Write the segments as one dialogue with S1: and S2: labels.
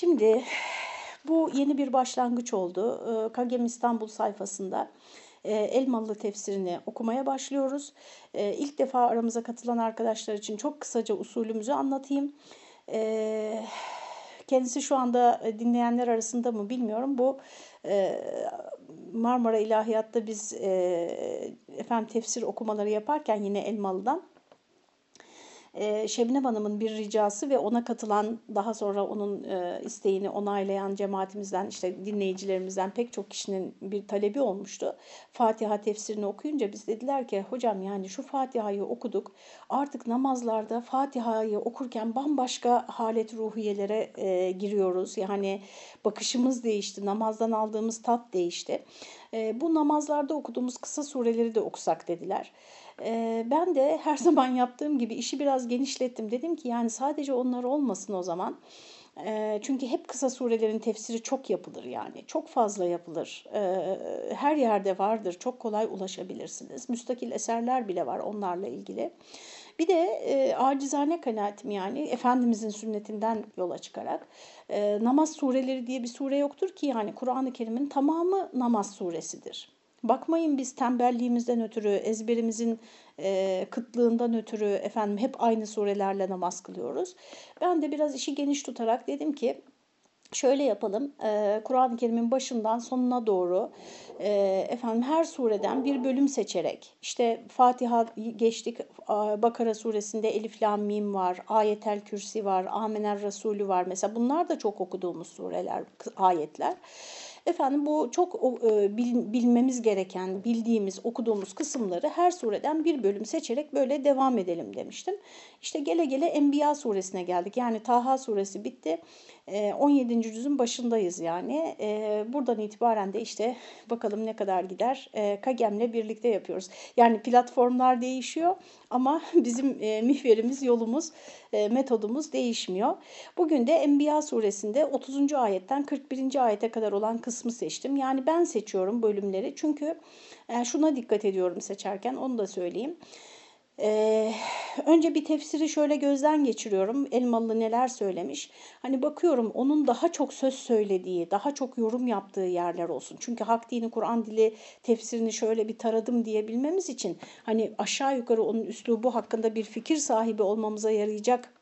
S1: Şimdi bu yeni bir başlangıç oldu. Ee, Kagem İstanbul sayfasında e, Elmalı tefsirini okumaya başlıyoruz. Ee, İlk defa aramıza katılan arkadaşlar için çok kısaca usulümüzü anlatayım. Ee, Kendisi şu anda dinleyenler arasında mı bilmiyorum. Bu e, Marmara İlahiyat'ta biz e, efendim tefsir okumaları yaparken yine Elmalı'dan e, Şebnem Hanım'ın bir ricası ve ona katılan daha sonra onun e, isteğini onaylayan cemaatimizden işte dinleyicilerimizden pek çok kişinin bir talebi olmuştu. Fatiha tefsirini okuyunca biz dediler ki hocam yani şu Fatiha'yı okuduk artık namazlarda Fatiha'yı okurken bambaşka halet ruhiyelere e, giriyoruz. Yani bakışımız değişti namazdan aldığımız tat değişti. E, bu namazlarda okuduğumuz kısa sureleri de okusak dediler. E, ben de her zaman yaptığım gibi işi biraz genişlettim. Dedim ki yani sadece onlar olmasın o zaman. E, çünkü hep kısa surelerin tefsiri çok yapılır yani. Çok fazla yapılır. E, her yerde vardır. Çok kolay ulaşabilirsiniz. Müstakil eserler bile var onlarla ilgili. Bir de e, acizane kanaatim yani Efendimizin sünnetinden yola çıkarak e, namaz sureleri diye bir sure yoktur ki yani Kur'an-ı Kerim'in tamamı namaz suresidir. Bakmayın biz tembelliğimizden ötürü, ezberimizin e, kıtlığından ötürü efendim hep aynı surelerle namaz kılıyoruz. Ben de biraz işi geniş tutarak dedim ki Şöyle yapalım, e, Kur'an-ı Kerim'in başından sonuna doğru e, efendim her sureden bir bölüm seçerek, işte Fatiha geçtik, Bakara suresinde Elif, Lam, Mim var, Ayetel Kürsi var, Amener Resulü var. Mesela bunlar da çok okuduğumuz sureler, ayetler. Efendim bu çok e, bilmemiz gereken, bildiğimiz, okuduğumuz kısımları her sureden bir bölüm seçerek böyle devam edelim demiştim. İşte gele gele Enbiya suresine geldik. Yani Taha suresi bitti. 17. E, cüzün başındayız yani. Buradan itibaren de işte bakalım ne kadar gider. Kagem'le birlikte yapıyoruz. Yani platformlar değişiyor ama bizim mihverimiz, yolumuz, metodumuz değişmiyor. Bugün de Enbiya suresinde 30. ayetten 41. ayete kadar olan kısmı seçtim. Yani ben seçiyorum bölümleri çünkü şuna dikkat ediyorum seçerken onu da söyleyeyim. Ee, önce bir tefsiri şöyle gözden geçiriyorum. Elmalı neler söylemiş. Hani bakıyorum onun daha çok söz söylediği, daha çok yorum yaptığı yerler olsun. Çünkü hak dini Kur'an dili tefsirini şöyle bir taradım diyebilmemiz için hani aşağı yukarı onun üslubu hakkında bir fikir sahibi olmamıza yarayacak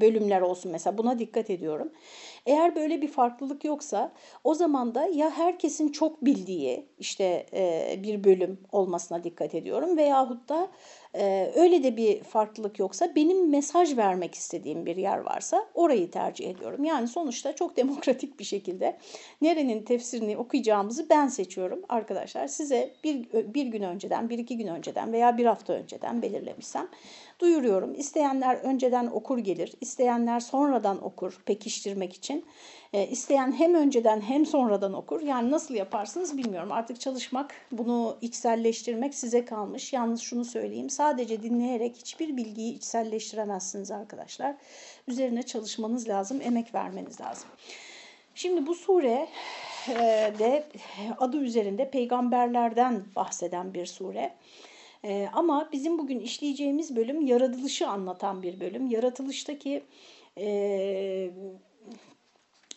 S1: bölümler olsun mesela buna dikkat ediyorum. Eğer böyle bir farklılık yoksa o zaman da ya herkesin çok bildiği işte bir bölüm olmasına dikkat ediyorum veyahut da ee, öyle de bir farklılık yoksa benim mesaj vermek istediğim bir yer varsa orayı tercih ediyorum. Yani sonuçta çok demokratik bir şekilde nerenin tefsirini okuyacağımızı ben seçiyorum arkadaşlar. Size bir, bir gün önceden, bir iki gün önceden veya bir hafta önceden belirlemişsem duyuruyorum. İsteyenler önceden okur gelir, isteyenler sonradan okur pekiştirmek için. E, isteyen hem önceden hem sonradan okur. Yani nasıl yaparsınız bilmiyorum. Artık çalışmak, bunu içselleştirmek size kalmış. Yalnız şunu söyleyeyim. Sadece dinleyerek hiçbir bilgiyi içselleştiremezsiniz arkadaşlar. Üzerine çalışmanız lazım, emek vermeniz lazım. Şimdi bu sure e, de adı üzerinde peygamberlerden bahseden bir sure. E, ama bizim bugün işleyeceğimiz bölüm yaratılışı anlatan bir bölüm. Yaratılıştaki e,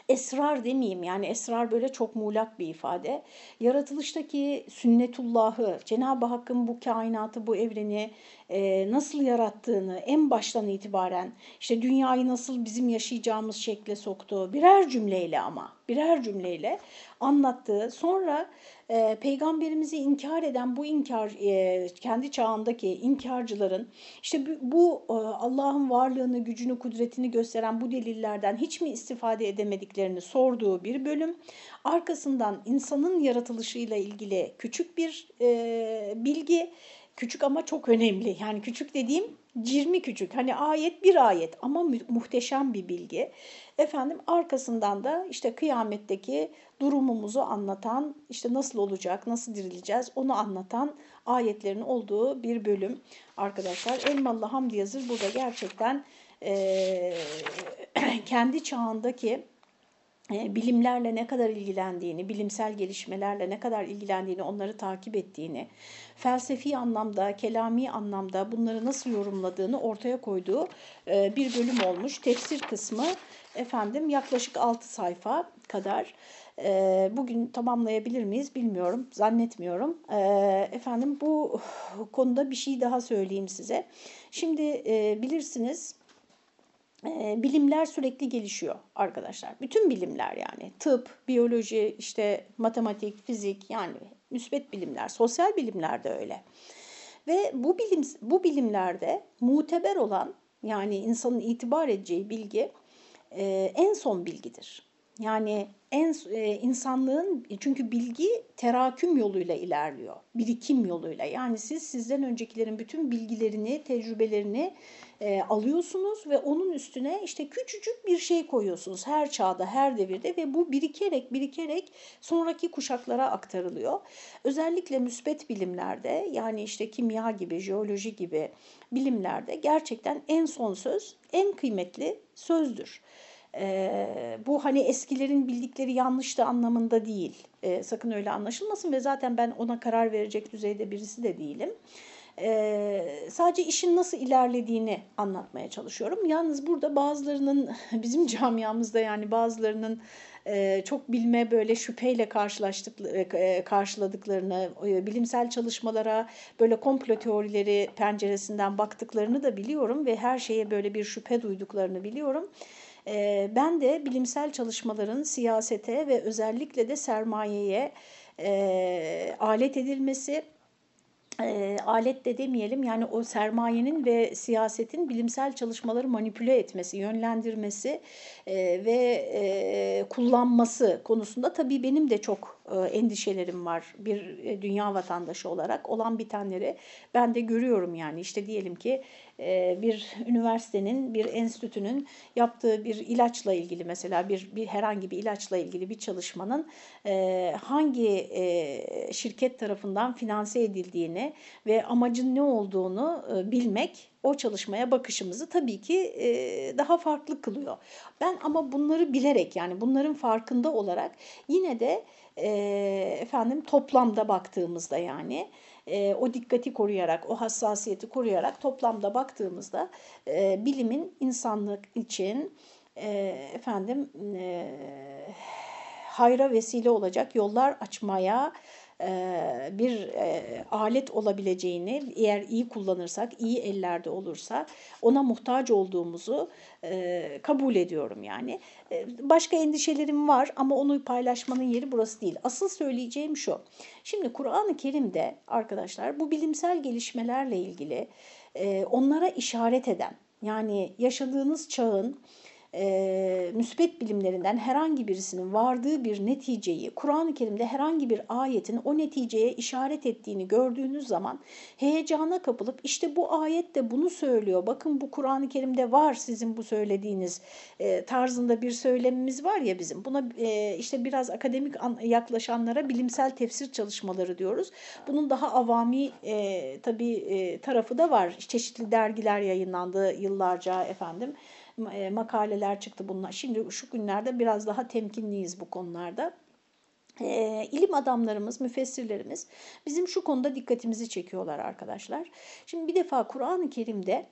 S1: esrar demeyeyim yani esrar böyle çok muğlak bir ifade. Yaratılıştaki sünnetullahı, Cenab-ı Hakk'ın bu kainatı, bu evreni e, nasıl yarattığını en baştan itibaren işte dünyayı nasıl bizim yaşayacağımız şekle soktuğu birer cümleyle ama birer cümleyle anlattığı sonra e, peygamberimizi inkar eden bu inkar e, kendi çağındaki inkarcıların işte bu, e, Allah'ın varlığını, gücünü, kudretini gösteren bu delillerden hiç mi istifade edemediklerini sorduğu bir bölüm. Arkasından insanın yaratılışıyla ilgili küçük bir e, bilgi Küçük ama çok önemli. Yani küçük dediğim cirmi küçük. Hani ayet bir ayet ama muhteşem bir bilgi. Efendim arkasından da işte kıyametteki durumumuzu anlatan, işte nasıl olacak, nasıl dirileceğiz onu anlatan ayetlerin olduğu bir bölüm arkadaşlar. Elmalı Hamdi Yazır burada gerçekten e, kendi çağındaki bilimlerle ne kadar ilgilendiğini, bilimsel gelişmelerle ne kadar ilgilendiğini, onları takip ettiğini, felsefi anlamda, kelami anlamda bunları nasıl yorumladığını ortaya koyduğu e, bir bölüm olmuş. Tefsir kısmı efendim yaklaşık 6 sayfa kadar. E, bugün tamamlayabilir miyiz bilmiyorum, zannetmiyorum. Efendim bu konuda bir şey daha söyleyeyim size. Şimdi bilirsiniz bilimler sürekli gelişiyor arkadaşlar. Bütün bilimler yani tıp, biyoloji, işte matematik, fizik yani müsbet bilimler, sosyal bilimler de öyle. Ve bu bilim bu bilimlerde muteber olan yani insanın itibar edeceği bilgi e, en son bilgidir. Yani en e, insanlığın çünkü bilgi teraküm yoluyla ilerliyor. Birikim yoluyla. Yani siz sizden öncekilerin bütün bilgilerini, tecrübelerini e, alıyorsunuz ve onun üstüne işte küçücük bir şey koyuyorsunuz her çağda, her devirde ve bu birikerek birikerek sonraki kuşaklara aktarılıyor. Özellikle müsbet bilimlerde yani işte kimya gibi, jeoloji gibi bilimlerde gerçekten en son söz en kıymetli sözdür. E, bu hani eskilerin bildikleri yanlıştı anlamında değil. E, sakın öyle anlaşılmasın ve zaten ben ona karar verecek düzeyde birisi de değilim. E, sadece işin nasıl ilerlediğini anlatmaya çalışıyorum. Yalnız burada bazılarının bizim camiamızda yani bazılarının çok bilme böyle şüpheyle karşılaştık karşıladıklarını, bilimsel çalışmalara böyle komplo teorileri penceresinden baktıklarını da biliyorum ve her şeye böyle bir şüphe duyduklarını biliyorum. Ben de bilimsel çalışmaların siyasete ve özellikle de sermayeye alet edilmesi, e, alet de demeyelim yani o sermayenin ve siyasetin bilimsel çalışmaları manipüle etmesi, yönlendirmesi e, ve e, kullanması konusunda tabii benim de çok e, endişelerim var bir e, dünya vatandaşı olarak. Olan bitenleri ben de görüyorum yani işte diyelim ki bir üniversitenin, bir enstitünün yaptığı bir ilaçla ilgili mesela bir, bir herhangi bir ilaçla ilgili bir çalışmanın hangi şirket tarafından finanse edildiğini ve amacın ne olduğunu bilmek o çalışmaya bakışımızı tabii ki daha farklı kılıyor. Ben ama bunları bilerek yani bunların farkında olarak yine de efendim toplamda baktığımızda yani e, o dikkati koruyarak, o hassasiyeti koruyarak toplamda baktığımızda e, bilimin insanlık için e, efendim e, hayra vesile olacak yollar açmaya bir alet olabileceğini eğer iyi kullanırsak, iyi ellerde olursa ona muhtaç olduğumuzu kabul ediyorum yani. Başka endişelerim var ama onu paylaşmanın yeri burası değil. Asıl söyleyeceğim şu. Şimdi Kur'an-ı Kerim'de arkadaşlar bu bilimsel gelişmelerle ilgili onlara işaret eden yani yaşadığınız çağın e, müsbet bilimlerinden herhangi birisinin vardığı bir neticeyi, Kur'an-ı Kerim'de herhangi bir ayetin o neticeye işaret ettiğini gördüğünüz zaman heyecana kapılıp işte bu ayet de bunu söylüyor. Bakın bu Kur'an-ı Kerim'de var sizin bu söylediğiniz e, tarzında bir söylemimiz var ya bizim. Buna e, işte biraz akademik yaklaşanlara bilimsel tefsir çalışmaları diyoruz. Bunun daha avami e, tabii e, tarafı da var. Çeşitli dergiler yayınlandı yıllarca efendim makaleler çıktı bunlar. Şimdi şu günlerde biraz daha temkinliyiz bu konularda. E, ilim adamlarımız, müfessirlerimiz bizim şu konuda dikkatimizi çekiyorlar arkadaşlar. Şimdi bir defa Kur'an-ı Kerim'de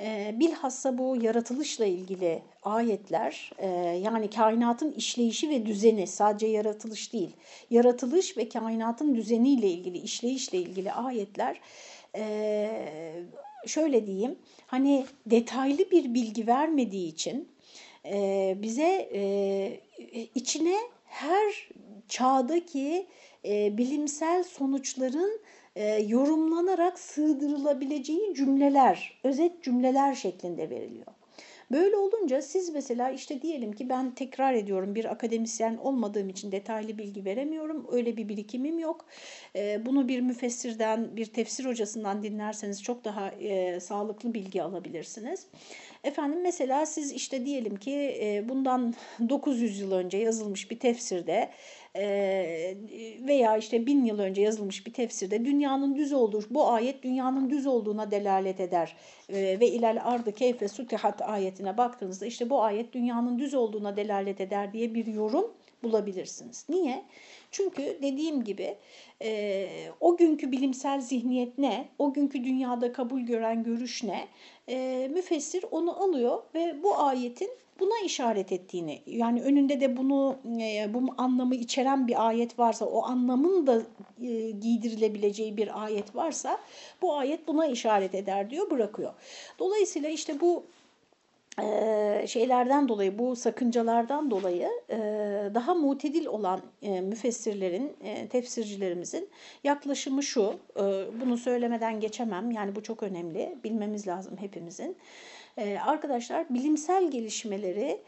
S1: e, bilhassa bu yaratılışla ilgili ayetler e, yani kainatın işleyişi ve düzeni sadece yaratılış değil, yaratılış ve kainatın düzeniyle ilgili, işleyişle ilgili ayetler e, şöyle diyeyim hani detaylı bir bilgi vermediği için e, bize e, içine her çağdaki e, bilimsel sonuçların e, yorumlanarak sığdırılabileceği cümleler, özet cümleler şeklinde veriliyor. Böyle olunca siz mesela işte diyelim ki ben tekrar ediyorum bir akademisyen olmadığım için detaylı bilgi veremiyorum. Öyle bir birikimim yok. E, bunu bir müfessirden, bir tefsir hocasından dinlerseniz çok daha e, sağlıklı bilgi alabilirsiniz. Efendim mesela siz işte diyelim ki e, bundan 900 yıl önce yazılmış bir tefsirde veya işte 1000 yıl önce yazılmış bir tefsirde dünyanın düz olduğu, bu ayet dünyanın düz olduğuna delalet eder ve ilal ardı keyfe sutihat ayetine baktığınızda işte bu ayet dünyanın düz olduğuna delalet eder diye bir yorum bulabilirsiniz. Niye? Çünkü dediğim gibi e, o günkü bilimsel zihniyet ne, o günkü dünyada kabul gören görüş ne, e, müfessir onu alıyor ve bu ayetin buna işaret ettiğini yani önünde de bunu e, bu anlamı içeren bir ayet varsa o anlamın da e, giydirilebileceği bir ayet varsa bu ayet buna işaret eder diyor bırakıyor. Dolayısıyla işte bu şeylerden dolayı, bu sakıncalardan dolayı daha mutedil olan müfessirlerin, tefsircilerimizin yaklaşımı şu, bunu söylemeden geçemem, yani bu çok önemli, bilmemiz lazım hepimizin. Arkadaşlar bilimsel gelişmeleri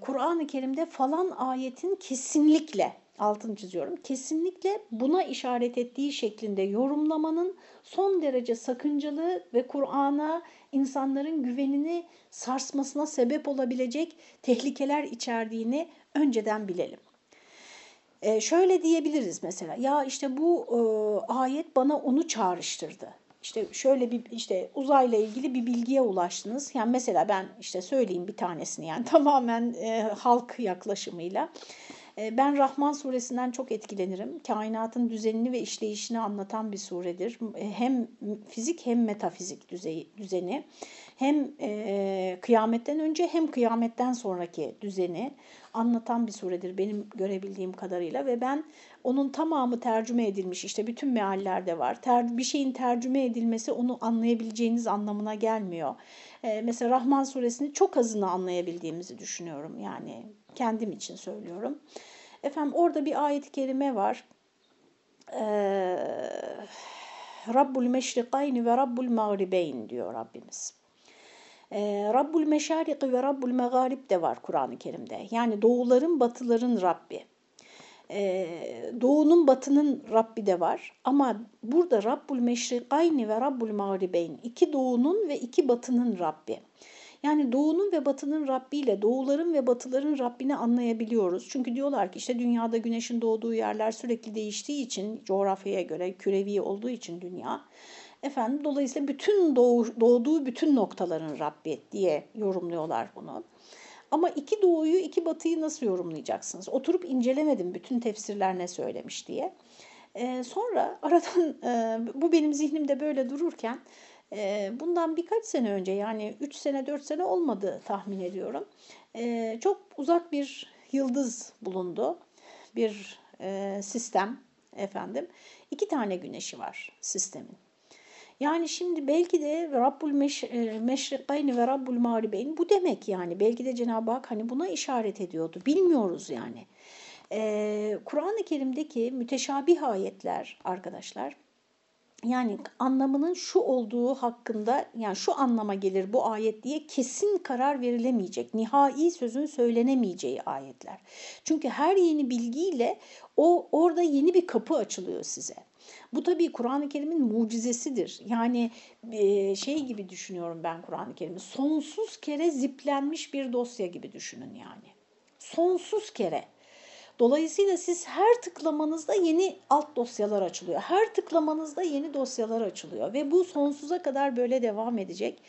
S1: Kur'an-ı Kerim'de falan ayetin kesinlikle altını çiziyorum. Kesinlikle buna işaret ettiği şeklinde yorumlamanın son derece sakıncalı ve Kur'an'a insanların güvenini sarsmasına sebep olabilecek tehlikeler içerdiğini önceden bilelim. Ee, şöyle diyebiliriz mesela ya işte bu e, ayet bana onu çağrıştırdı. İşte şöyle bir işte uzayla ilgili bir bilgiye ulaştınız. Yani mesela ben işte söyleyeyim bir tanesini yani tamamen e, halk yaklaşımıyla. Ee, ben Rahman suresinden çok etkilenirim. Kainatın düzenini ve işleyişini anlatan bir suredir. Ee, hem fizik hem metafizik düzeyi, düzeni. Hem e, kıyametten önce hem kıyametten sonraki düzeni anlatan bir suredir benim görebildiğim kadarıyla. Ve ben onun tamamı tercüme edilmiş işte bütün meallerde var. Ter, bir şeyin tercüme edilmesi onu anlayabileceğiniz anlamına gelmiyor. Ee, mesela Rahman suresini çok azını anlayabildiğimizi düşünüyorum yani kendim için söylüyorum. Efendim orada bir ayet-i kerime var. Ee, Rabbul meşrikayni ve Rabbul mağribeyn diyor Rabbimiz. Ee, Rabbul meşariki ve Rabbul megarib de var Kur'an-ı Kerim'de. Yani doğuların batıların Rabbi. Ee, doğunun batının Rabbi de var. Ama burada Rabbul meşrikayni ve Rabbul mağribeyn. iki doğunun ve iki batının Rabbi. Yani doğunun ve batının Rabbi ile doğuların ve batıların Rabbini anlayabiliyoruz. Çünkü diyorlar ki işte dünyada güneşin doğduğu yerler sürekli değiştiği için coğrafyaya göre kürevi olduğu için dünya. Efendim dolayısıyla bütün doğu, doğduğu bütün noktaların Rabbi diye yorumluyorlar bunu. Ama iki doğuyu, iki batıyı nasıl yorumlayacaksınız? Oturup incelemedim bütün tefsirler ne söylemiş diye. Ee, sonra aradan e, bu benim zihnimde böyle dururken bundan birkaç sene önce yani 3 sene 4 sene olmadı tahmin ediyorum. Çok uzak bir yıldız bulundu. Bir sistem efendim. İki tane güneşi var sistemin. Yani şimdi belki de Rabbul meş, Meşrikayn ve Rabbul Mağribeyn bu demek yani. Belki de Cenab-ı Hak hani buna işaret ediyordu. Bilmiyoruz yani. Ee, Kur'an-ı Kerim'deki müteşabih ayetler arkadaşlar yani anlamının şu olduğu hakkında yani şu anlama gelir bu ayet diye kesin karar verilemeyecek, nihai sözün söylenemeyeceği ayetler. Çünkü her yeni bilgiyle o orada yeni bir kapı açılıyor size. Bu tabii Kur'an-ı Kerim'in mucizesidir. Yani şey gibi düşünüyorum ben Kur'an-ı Kerim'i. Sonsuz kere ziplenmiş bir dosya gibi düşünün yani. Sonsuz kere. Dolayısıyla siz her tıklamanızda yeni alt dosyalar açılıyor. Her tıklamanızda yeni dosyalar açılıyor ve bu sonsuza kadar böyle devam edecek.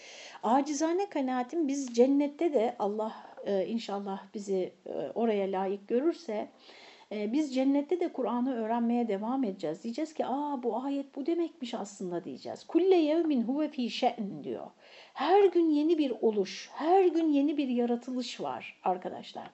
S1: Acizane kanaatim biz cennette de Allah inşallah bizi oraya layık görürse e, biz cennette de Kur'an'ı öğrenmeye devam edeceğiz. Diyeceğiz ki aa bu ayet bu demekmiş aslında diyeceğiz. Kulle yevmin huve fi şe'n diyor. Her gün yeni bir oluş, her gün yeni bir yaratılış var arkadaşlar.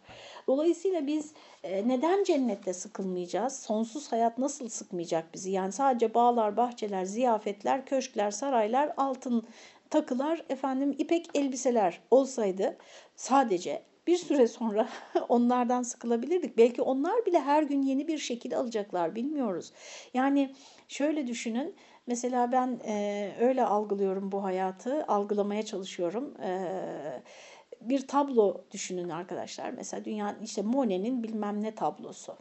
S1: Dolayısıyla biz e, neden cennette sıkılmayacağız? Sonsuz hayat nasıl sıkmayacak bizi? Yani sadece bağlar, bahçeler, ziyafetler, köşkler, saraylar, altın takılar, efendim ipek elbiseler olsaydı sadece bir süre sonra onlardan sıkılabilirdik. Belki onlar bile her gün yeni bir şekil alacaklar bilmiyoruz. Yani şöyle düşünün mesela ben e, öyle algılıyorum bu hayatı algılamaya çalışıyorum. E, bir tablo düşünün arkadaşlar. Mesela dünya işte Monet'in bilmem ne tablosu.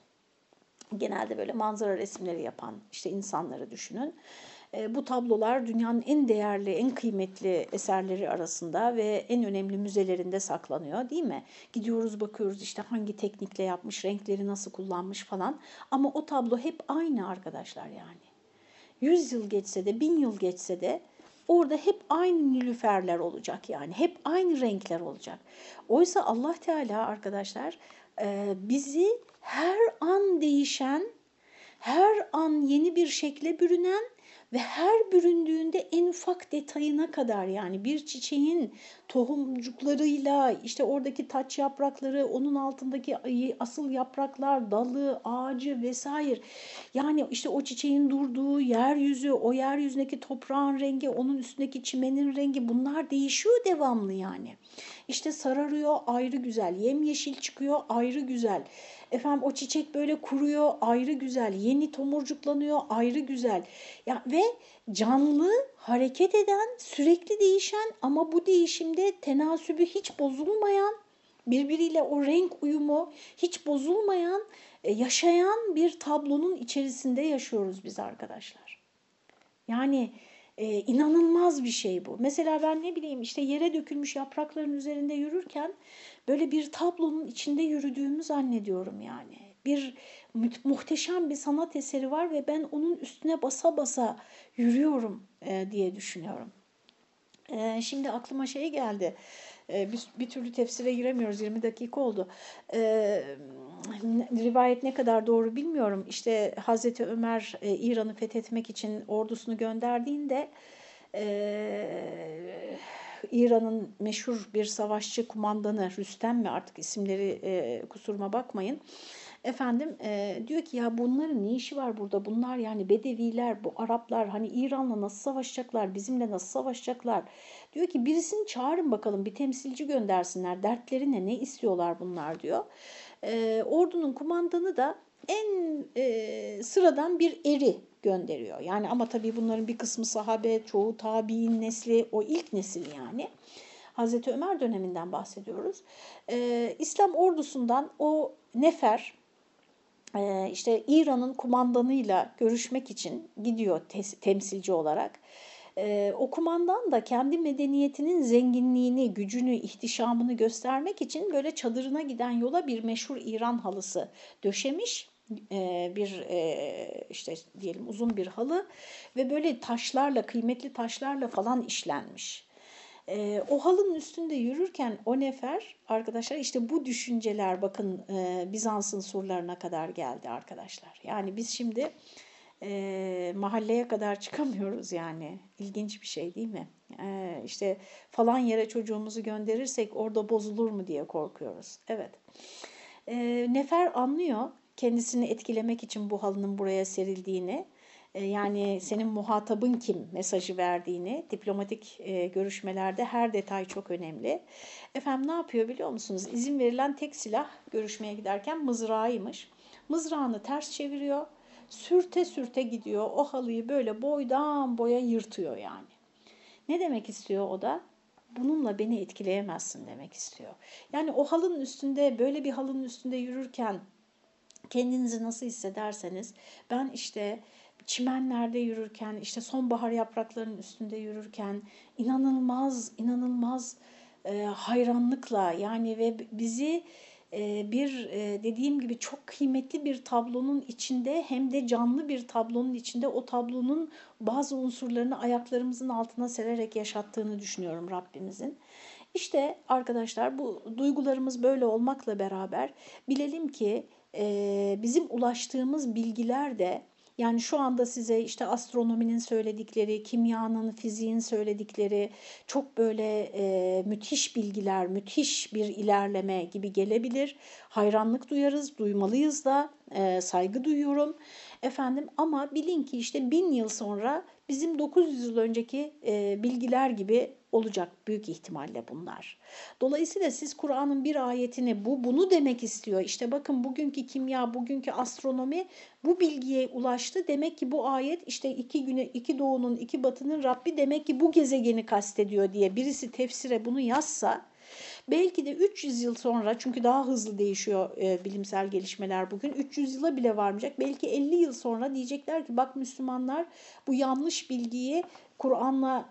S1: Genelde böyle manzara resimleri yapan işte insanları düşünün. E, bu tablolar dünyanın en değerli, en kıymetli eserleri arasında ve en önemli müzelerinde saklanıyor değil mi? Gidiyoruz bakıyoruz işte hangi teknikle yapmış, renkleri nasıl kullanmış falan. Ama o tablo hep aynı arkadaşlar yani. Yüz yıl geçse de, bin yıl geçse de orada hep aynı nilüferler olacak yani. Hep aynı renkler olacak. Oysa Allah Teala arkadaşlar e, bizi her an değişen, her an yeni bir şekle bürünen ve her büründüğünde en ufak detayına kadar yani bir çiçeğin tohumcuklarıyla işte oradaki taç yaprakları, onun altındaki asıl yapraklar, dalı, ağacı vesaire. Yani işte o çiçeğin durduğu yeryüzü, o yeryüzündeki toprağın rengi, onun üstündeki çimenin rengi bunlar değişiyor devamlı yani. İşte sararıyor ayrı güzel, yemyeşil çıkıyor ayrı güzel. Efendim o çiçek böyle kuruyor ayrı güzel, yeni tomurcuklanıyor ayrı güzel. Ya ve canlı, hareket eden, sürekli değişen ama bu değişimde tenasübü hiç bozulmayan, birbiriyle o renk uyumu hiç bozulmayan, e, yaşayan bir tablonun içerisinde yaşıyoruz biz arkadaşlar. Yani e, inanılmaz bir şey bu. Mesela ben ne bileyim işte yere dökülmüş yaprakların üzerinde yürürken böyle bir tablonun içinde yürüdüğümü zannediyorum yani. Bir muhteşem bir sanat eseri var ve ben onun üstüne basa basa yürüyorum e, diye düşünüyorum. E, şimdi aklıma şey geldi. E, bir, bir türlü tefsire giremiyoruz. 20 dakika oldu. E, rivayet ne kadar doğru bilmiyorum. İşte Hazreti Ömer e, İran'ı fethetmek için ordusunu gönderdiğinde e, İran'ın meşhur bir savaşçı kumandanı Rüstem mi artık isimleri e, kusuruma bakmayın. Efendim e, diyor ki ya bunların ne işi var burada? Bunlar yani Bedeviler, bu Araplar hani İran'la nasıl savaşacaklar, bizimle nasıl savaşacaklar? Diyor ki birisini çağırın bakalım bir temsilci göndersinler. Dertleri ne, ne istiyorlar bunlar diyor. E, ordunun kumandanı da en e, sıradan bir eri gönderiyor. Yani ama tabii bunların bir kısmı sahabe, çoğu tabi'in nesli, o ilk nesil yani. Hazreti Ömer döneminden bahsediyoruz. Ee, İslam ordusundan o nefer e, işte İran'ın kumandanıyla görüşmek için gidiyor te temsilci olarak. Ee, o kumandan da kendi medeniyetinin zenginliğini, gücünü, ihtişamını göstermek için böyle çadırına giden yola bir meşhur İran halısı döşemiş bir işte diyelim uzun bir halı ve böyle taşlarla kıymetli taşlarla falan işlenmiş. O halının üstünde yürürken o nefer arkadaşlar işte bu düşünceler bakın Bizans'ın surlarına kadar geldi arkadaşlar. Yani biz şimdi mahalleye kadar çıkamıyoruz yani ilginç bir şey değil mi? İşte falan yere çocuğumuzu gönderirsek orada bozulur mu diye korkuyoruz. Evet. Nefer anlıyor kendisini etkilemek için bu halının buraya serildiğini, e, yani senin muhatabın kim mesajı verdiğini, diplomatik e, görüşmelerde her detay çok önemli. Efendim ne yapıyor biliyor musunuz? İzin verilen tek silah görüşmeye giderken mızrağıymış. Mızrağını ters çeviriyor, sürte sürte gidiyor. O halıyı böyle boydan boya yırtıyor yani. Ne demek istiyor o da? Bununla beni etkileyemezsin demek istiyor. Yani o halının üstünde böyle bir halının üstünde yürürken kendinizi nasıl hissederseniz ben işte çimenlerde yürürken işte sonbahar yapraklarının üstünde yürürken inanılmaz inanılmaz e, hayranlıkla yani ve bizi bir e, dediğim gibi çok kıymetli bir tablonun içinde hem de canlı bir tablonun içinde o tablonun bazı unsurlarını ayaklarımızın altına sererek yaşattığını düşünüyorum Rabbimizin. İşte arkadaşlar bu duygularımız böyle olmakla beraber bilelim ki e, bizim ulaştığımız bilgiler de yani şu anda size işte astronominin söyledikleri, kimyanın, fiziğin söyledikleri çok böyle e, müthiş bilgiler, müthiş bir ilerleme gibi gelebilir. Hayranlık duyarız, duymalıyız da, e, saygı duyuyorum. Efendim ama bilin ki işte bin yıl sonra bizim 900 yıl önceki e, bilgiler gibi olacak büyük ihtimalle bunlar. Dolayısıyla siz Kur'an'ın bir ayetini bu bunu demek istiyor. İşte bakın bugünkü kimya, bugünkü astronomi bu bilgiye ulaştı. Demek ki bu ayet işte iki güne, iki doğunun, iki batının Rabbi demek ki bu gezegeni kastediyor diye birisi tefsire bunu yazsa belki de 300 yıl sonra çünkü daha hızlı değişiyor e, bilimsel gelişmeler bugün 300 yıla bile varmayacak. Belki 50 yıl sonra diyecekler ki bak Müslümanlar bu yanlış bilgiyi Kur'an'la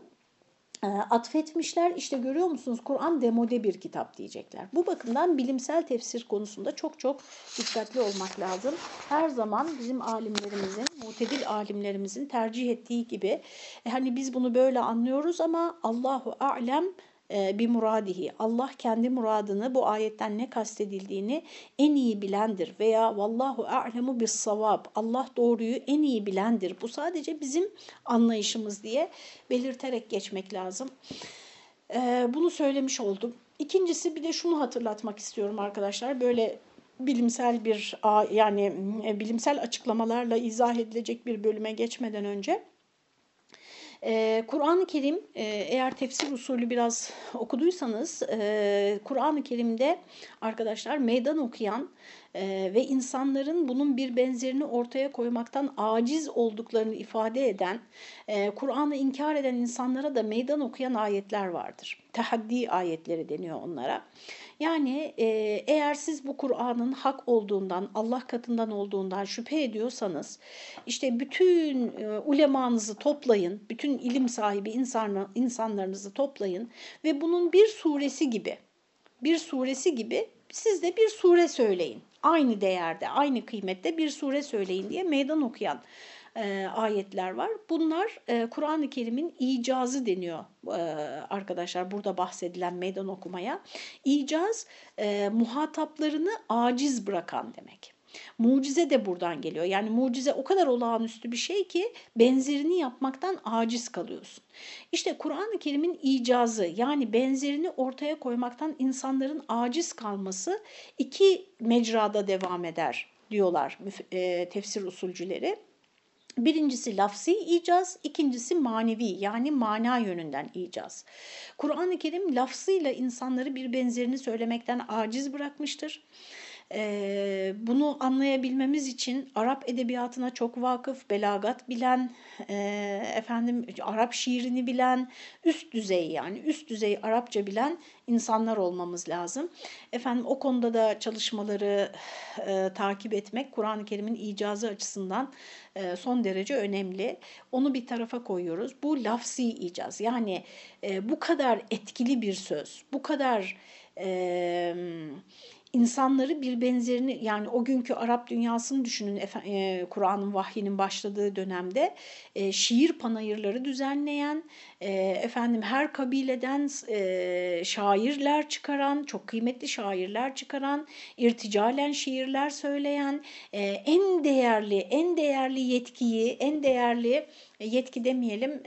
S1: e, atfetmişler. İşte görüyor musunuz Kur'an demode bir kitap diyecekler. Bu bakımdan bilimsel tefsir konusunda çok çok dikkatli olmak lazım. Her zaman bizim alimlerimizin, mutedil alimlerimizin tercih ettiği gibi e, hani biz bunu böyle anlıyoruz ama Allahu alem e, bir muradihi. Allah kendi muradını bu ayetten ne kastedildiğini en iyi bilendir veya vallahu a'lemu bis savab. Allah doğruyu en iyi bilendir. Bu sadece bizim anlayışımız diye belirterek geçmek lazım. E, bunu söylemiş oldum. İkincisi bir de şunu hatırlatmak istiyorum arkadaşlar. Böyle bilimsel bir yani e, bilimsel açıklamalarla izah edilecek bir bölüme geçmeden önce ee, Kur'an-ı Kerim e, eğer tefsir usulü biraz okuduysanız e, Kur'an-ı Kerim'de arkadaşlar meydan okuyan e, ve insanların bunun bir benzerini ortaya koymaktan aciz olduklarını ifade eden, Kur'an'ı inkar eden insanlara da meydan okuyan ayetler vardır. Tehaddi ayetleri deniyor onlara. Yani e, eğer siz bu Kur'an'ın hak olduğundan, Allah katından olduğundan şüphe ediyorsanız, işte bütün e, ulemanızı toplayın, bütün ilim sahibi insanlar, insanlarınızı toplayın ve bunun bir suresi gibi, bir suresi gibi siz de bir sure söyleyin. Aynı değerde, aynı kıymette bir sure söyleyin diye meydan okuyan e, ayetler var. Bunlar e, Kur'an-ı Kerim'in icazı deniyor e, arkadaşlar burada bahsedilen meydan okumaya. İcaz muhataplarını aciz bırakan demek. Mucize de buradan geliyor. Yani mucize o kadar olağanüstü bir şey ki benzerini yapmaktan aciz kalıyorsun. İşte Kur'an-ı Kerim'in icazı yani benzerini ortaya koymaktan insanların aciz kalması iki mecrada devam eder diyorlar e, tefsir usulcüleri. Birincisi lafsi icaz, ikincisi manevi yani mana yönünden icaz. Kur'an-ı Kerim lafzıyla insanları bir benzerini söylemekten aciz bırakmıştır. E, bunu anlayabilmemiz için Arap edebiyatına çok vakıf, belagat bilen, e, efendim Arap şiirini bilen, üst düzey yani üst düzey Arapça bilen insanlar olmamız lazım. Efendim o konuda da çalışmaları e, takip etmek Kur'an-ı Kerim'in icazı açısından e, son derece önemli. Onu bir tarafa koyuyoruz. Bu lafsi icaz yani e, bu kadar etkili bir söz, bu kadar... E, insanları bir benzerini yani o günkü Arap dünyasını düşünün e, Kur'an'ın vahyinin başladığı dönemde e, şiir panayırları düzenleyen efendim her kabileden şairler çıkaran çok kıymetli şairler çıkaran irticalen şiirler söyleyen en değerli en değerli yetkiyi en değerli e, yetki demeyelim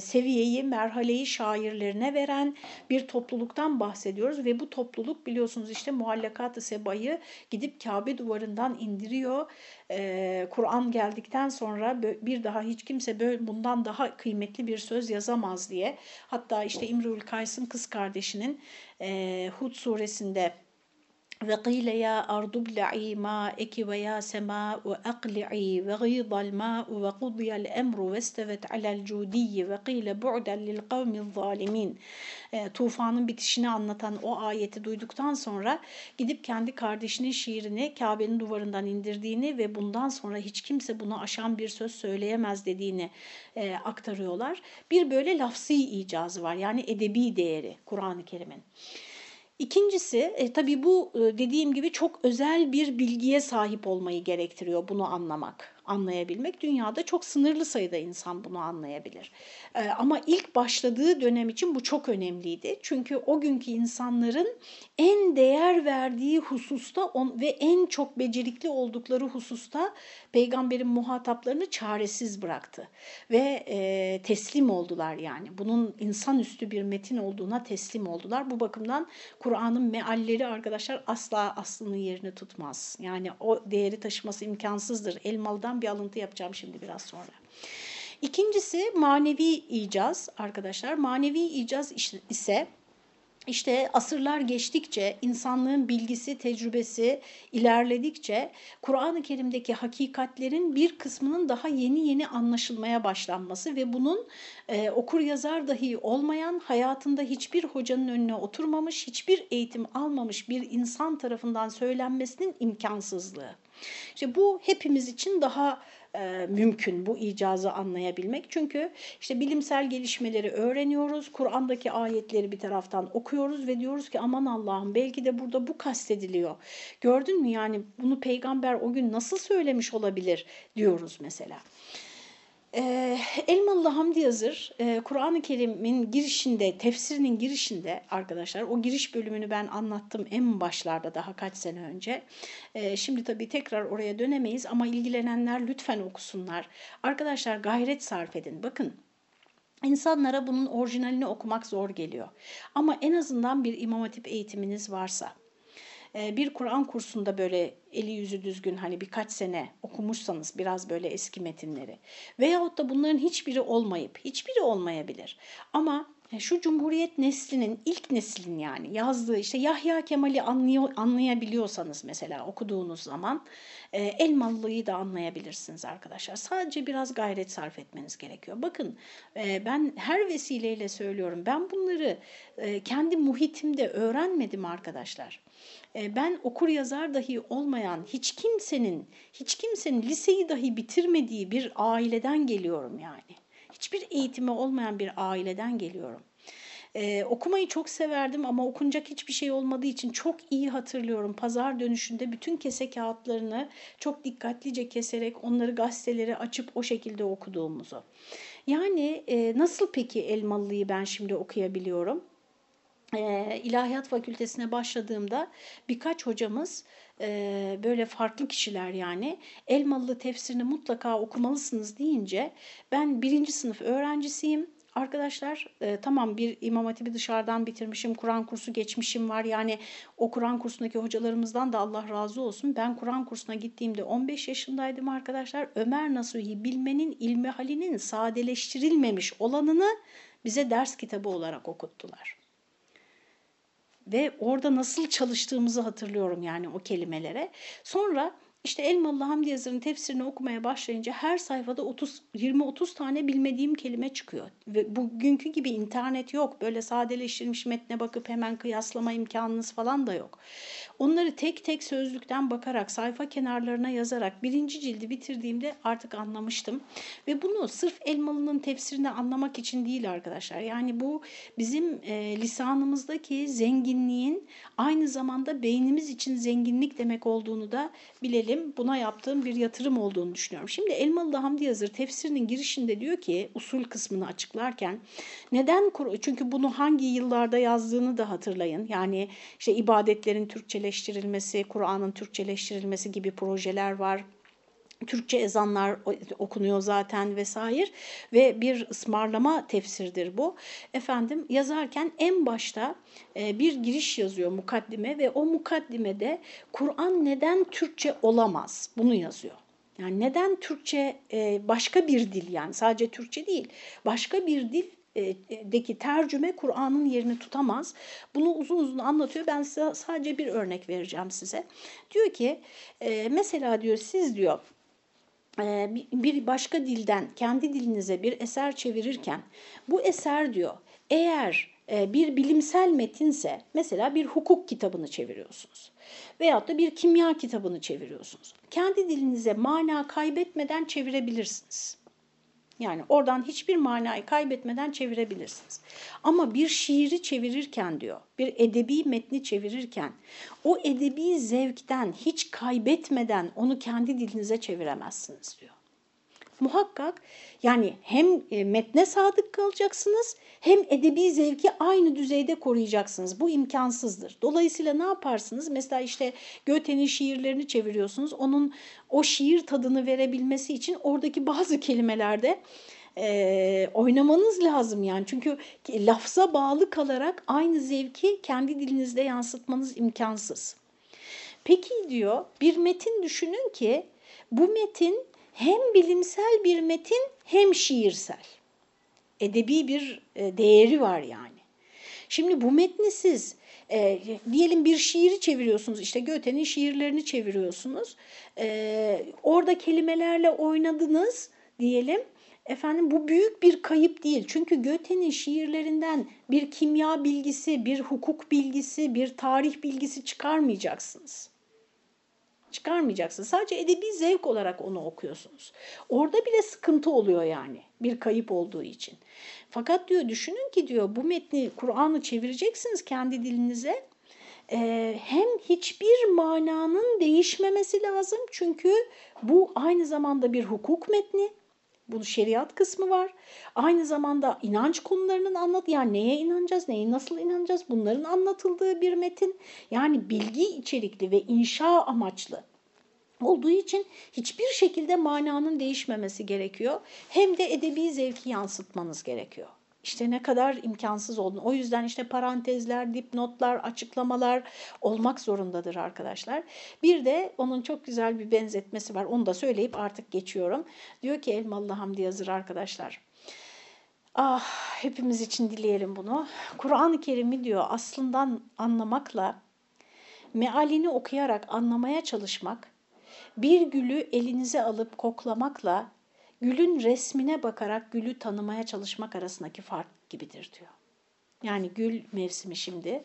S1: seviyeyi, merhaleyi şairlerine veren bir topluluktan bahsediyoruz ve bu topluluk biliyorsunuz işte muhallakat-ı sebayı gidip Kabe duvarından indiriyor. E, Kur'an geldikten sonra bir daha hiç kimse böyle bundan daha kıymetli bir söz yazamaz diye. Hatta işte İmrül Kays'ın kız kardeşinin Hud suresinde ve qile ya ya sema'u aqli'i ve gîdal ma'u ve qudiyal emru ve istevet alel cudiyyi ve qile bu'den lil kavmiz zalimin. E, tufanın bitişini anlatan o ayeti duyduktan sonra gidip kendi kardeşinin şiirini Kabe'nin duvarından indirdiğini ve bundan sonra hiç kimse bunu aşan bir söz söyleyemez dediğini e, aktarıyorlar. Bir böyle lafsi icazı var yani edebi değeri Kur'an-ı Kerim'in. İkincisi e, tabii bu e, dediğim gibi çok özel bir bilgiye sahip olmayı gerektiriyor bunu anlamak anlayabilmek. Dünyada çok sınırlı sayıda insan bunu anlayabilir. Ee, ama ilk başladığı dönem için bu çok önemliydi. Çünkü o günkü insanların en değer verdiği hususta on, ve en çok becerikli oldukları hususta peygamberin muhataplarını çaresiz bıraktı. Ve e, teslim oldular yani. Bunun insanüstü bir metin olduğuna teslim oldular. Bu bakımdan Kur'an'ın mealleri arkadaşlar asla aslının yerini tutmaz. Yani o değeri taşıması imkansızdır. Elmalı'dan Onlardan bir alıntı yapacağım şimdi biraz sonra. İkincisi manevi icaz arkadaşlar. Manevi icaz ise işte asırlar geçtikçe, insanlığın bilgisi, tecrübesi ilerledikçe Kur'an-ı Kerim'deki hakikatlerin bir kısmının daha yeni yeni anlaşılmaya başlanması ve bunun e, okur yazar dahi olmayan, hayatında hiçbir hocanın önüne oturmamış, hiçbir eğitim almamış bir insan tarafından söylenmesinin imkansızlığı. İşte bu hepimiz için daha e, mümkün bu icazı anlayabilmek. Çünkü işte bilimsel gelişmeleri öğreniyoruz, Kur'an'daki ayetleri bir taraftan okuyoruz ve diyoruz ki aman Allah'ım belki de burada bu kastediliyor. Gördün mü yani bunu peygamber o gün nasıl söylemiş olabilir diyoruz mesela. E, Elmalı Hamdi Yazır, e, Kur'an-ı Kerim'in girişinde, tefsirinin girişinde arkadaşlar, o giriş bölümünü ben anlattım en başlarda daha kaç sene önce. E, şimdi tabii tekrar oraya dönemeyiz ama ilgilenenler lütfen okusunlar. Arkadaşlar gayret sarf edin. Bakın insanlara bunun orijinalini okumak zor geliyor. Ama en azından bir imam hatip eğitiminiz varsa, ee, bir Kur'an kursunda böyle eli yüzü düzgün hani birkaç sene okumuşsanız biraz böyle eski metinleri. Veyahut da bunların hiçbiri olmayıp hiçbiri olmayabilir. Ama şu Cumhuriyet neslinin ilk neslin yani yazdığı işte Yahya Kemal'i anlayabiliyorsanız mesela okuduğunuz zaman e, Elmalı'yı da anlayabilirsiniz arkadaşlar. Sadece biraz gayret sarf etmeniz gerekiyor. Bakın e, ben her vesileyle söylüyorum ben bunları e, kendi muhitimde öğrenmedim arkadaşlar. E, ben okur yazar dahi olmayan hiç kimsenin, hiç kimsenin liseyi dahi bitirmediği bir aileden geliyorum yani. Hiçbir eğitimi olmayan bir aileden geliyorum. Ee, okumayı çok severdim ama okunacak hiçbir şey olmadığı için çok iyi hatırlıyorum. Pazar dönüşünde bütün kese kağıtlarını çok dikkatlice keserek onları gazeteleri açıp o şekilde okuduğumuzu. Yani e, nasıl peki Elmalı'yı ben şimdi okuyabiliyorum? e, İlahiyat Fakültesine başladığımda birkaç hocamız böyle farklı kişiler yani Elmalı tefsirini mutlaka okumalısınız deyince ben birinci sınıf öğrencisiyim. Arkadaşlar e, tamam bir İmam Hatip'i dışarıdan bitirmişim, Kur'an kursu geçmişim var. Yani o Kur'an kursundaki hocalarımızdan da Allah razı olsun. Ben Kur'an kursuna gittiğimde 15 yaşındaydım arkadaşlar. Ömer Nasuhi bilmenin ilmi halinin sadeleştirilmemiş olanını bize ders kitabı olarak okuttular ve orada nasıl çalıştığımızı hatırlıyorum yani o kelimelere. Sonra işte Elmalı Hamdi Yazır'ın tefsirini okumaya başlayınca her sayfada 30 20-30 tane bilmediğim kelime çıkıyor. Ve bugünkü gibi internet yok. Böyle sadeleştirilmiş metne bakıp hemen kıyaslama imkanınız falan da yok. Onları tek tek sözlükten bakarak, sayfa kenarlarına yazarak birinci cildi bitirdiğimde artık anlamıştım. Ve bunu sırf Elmalı'nın tefsirini anlamak için değil arkadaşlar. Yani bu bizim e, lisanımızdaki zenginliğin aynı zamanda beynimiz için zenginlik demek olduğunu da bilelim. Buna yaptığım bir yatırım olduğunu düşünüyorum. Şimdi Elmalı Hamdi Yazır tefsirinin girişinde diyor ki usul kısmını açıklarken neden çünkü bunu hangi yıllarda yazdığını da hatırlayın. Yani işte ibadetlerin Türkçeleştirilmesi Türkçeleştirilmesi, Kur'an'ın Türkçeleştirilmesi gibi projeler var. Türkçe ezanlar okunuyor zaten vesaire ve bir ısmarlama tefsirdir bu. Efendim yazarken en başta e, bir giriş yazıyor mukaddime ve o mukaddimede Kur'an neden Türkçe olamaz bunu yazıyor. Yani neden Türkçe e, başka bir dil yani sadece Türkçe değil başka bir dil deki tercüme Kur'an'ın yerini tutamaz. Bunu uzun uzun anlatıyor. Ben size sadece bir örnek vereceğim size. Diyor ki e, mesela diyor siz diyor e, bir başka dilden kendi dilinize bir eser çevirirken bu eser diyor eğer bir bilimsel metinse mesela bir hukuk kitabını çeviriyorsunuz veyahut da bir kimya kitabını çeviriyorsunuz. Kendi dilinize mana kaybetmeden çevirebilirsiniz. Yani oradan hiçbir manayı kaybetmeden çevirebilirsiniz. Ama bir şiiri çevirirken diyor, bir edebi metni çevirirken o edebi zevkten hiç kaybetmeden onu kendi dilinize çeviremezsiniz diyor. Muhakkak yani hem e, metne sadık kalacaksınız hem edebi zevki aynı düzeyde koruyacaksınız. Bu imkansızdır. Dolayısıyla ne yaparsınız? Mesela işte Göte'nin şiirlerini çeviriyorsunuz. Onun o şiir tadını verebilmesi için oradaki bazı kelimelerde e, oynamanız lazım yani. Çünkü lafza bağlı kalarak aynı zevki kendi dilinizde yansıtmanız imkansız. Peki diyor bir metin düşünün ki bu metin hem bilimsel bir metin hem şiirsel. Edebi bir e, değeri var yani. Şimdi bu metni siz e, diyelim bir şiiri çeviriyorsunuz işte Göte'nin şiirlerini çeviriyorsunuz. E, orada kelimelerle oynadınız diyelim. Efendim bu büyük bir kayıp değil. Çünkü Göte'nin şiirlerinden bir kimya bilgisi, bir hukuk bilgisi, bir tarih bilgisi çıkarmayacaksınız. Çıkarmayacaksınız. Sadece edebi zevk olarak onu okuyorsunuz. Orada bile sıkıntı oluyor yani bir kayıp olduğu için. Fakat diyor düşünün ki diyor bu metni Kur'an'ı çevireceksiniz kendi dilinize. Ee, hem hiçbir mananın değişmemesi lazım çünkü bu aynı zamanda bir hukuk metni. Bunun şeriat kısmı var. Aynı zamanda inanç konularının anlat yani neye inanacağız, neye nasıl inanacağız bunların anlatıldığı bir metin. Yani bilgi içerikli ve inşa amaçlı olduğu için hiçbir şekilde mananın değişmemesi gerekiyor. Hem de edebi zevki yansıtmanız gerekiyor. İşte ne kadar imkansız olduğunu. O yüzden işte parantezler, dipnotlar, açıklamalar olmak zorundadır arkadaşlar. Bir de onun çok güzel bir benzetmesi var. Onu da söyleyip artık geçiyorum. Diyor ki Elmalı Hamdi Yazır arkadaşlar. Ah hepimiz için dileyelim bunu. Kur'an-ı Kerim'i diyor aslından anlamakla, mealini okuyarak anlamaya çalışmak, bir gülü elinize alıp koklamakla gülün resmine bakarak gülü tanımaya çalışmak arasındaki fark gibidir diyor. Yani gül mevsimi şimdi.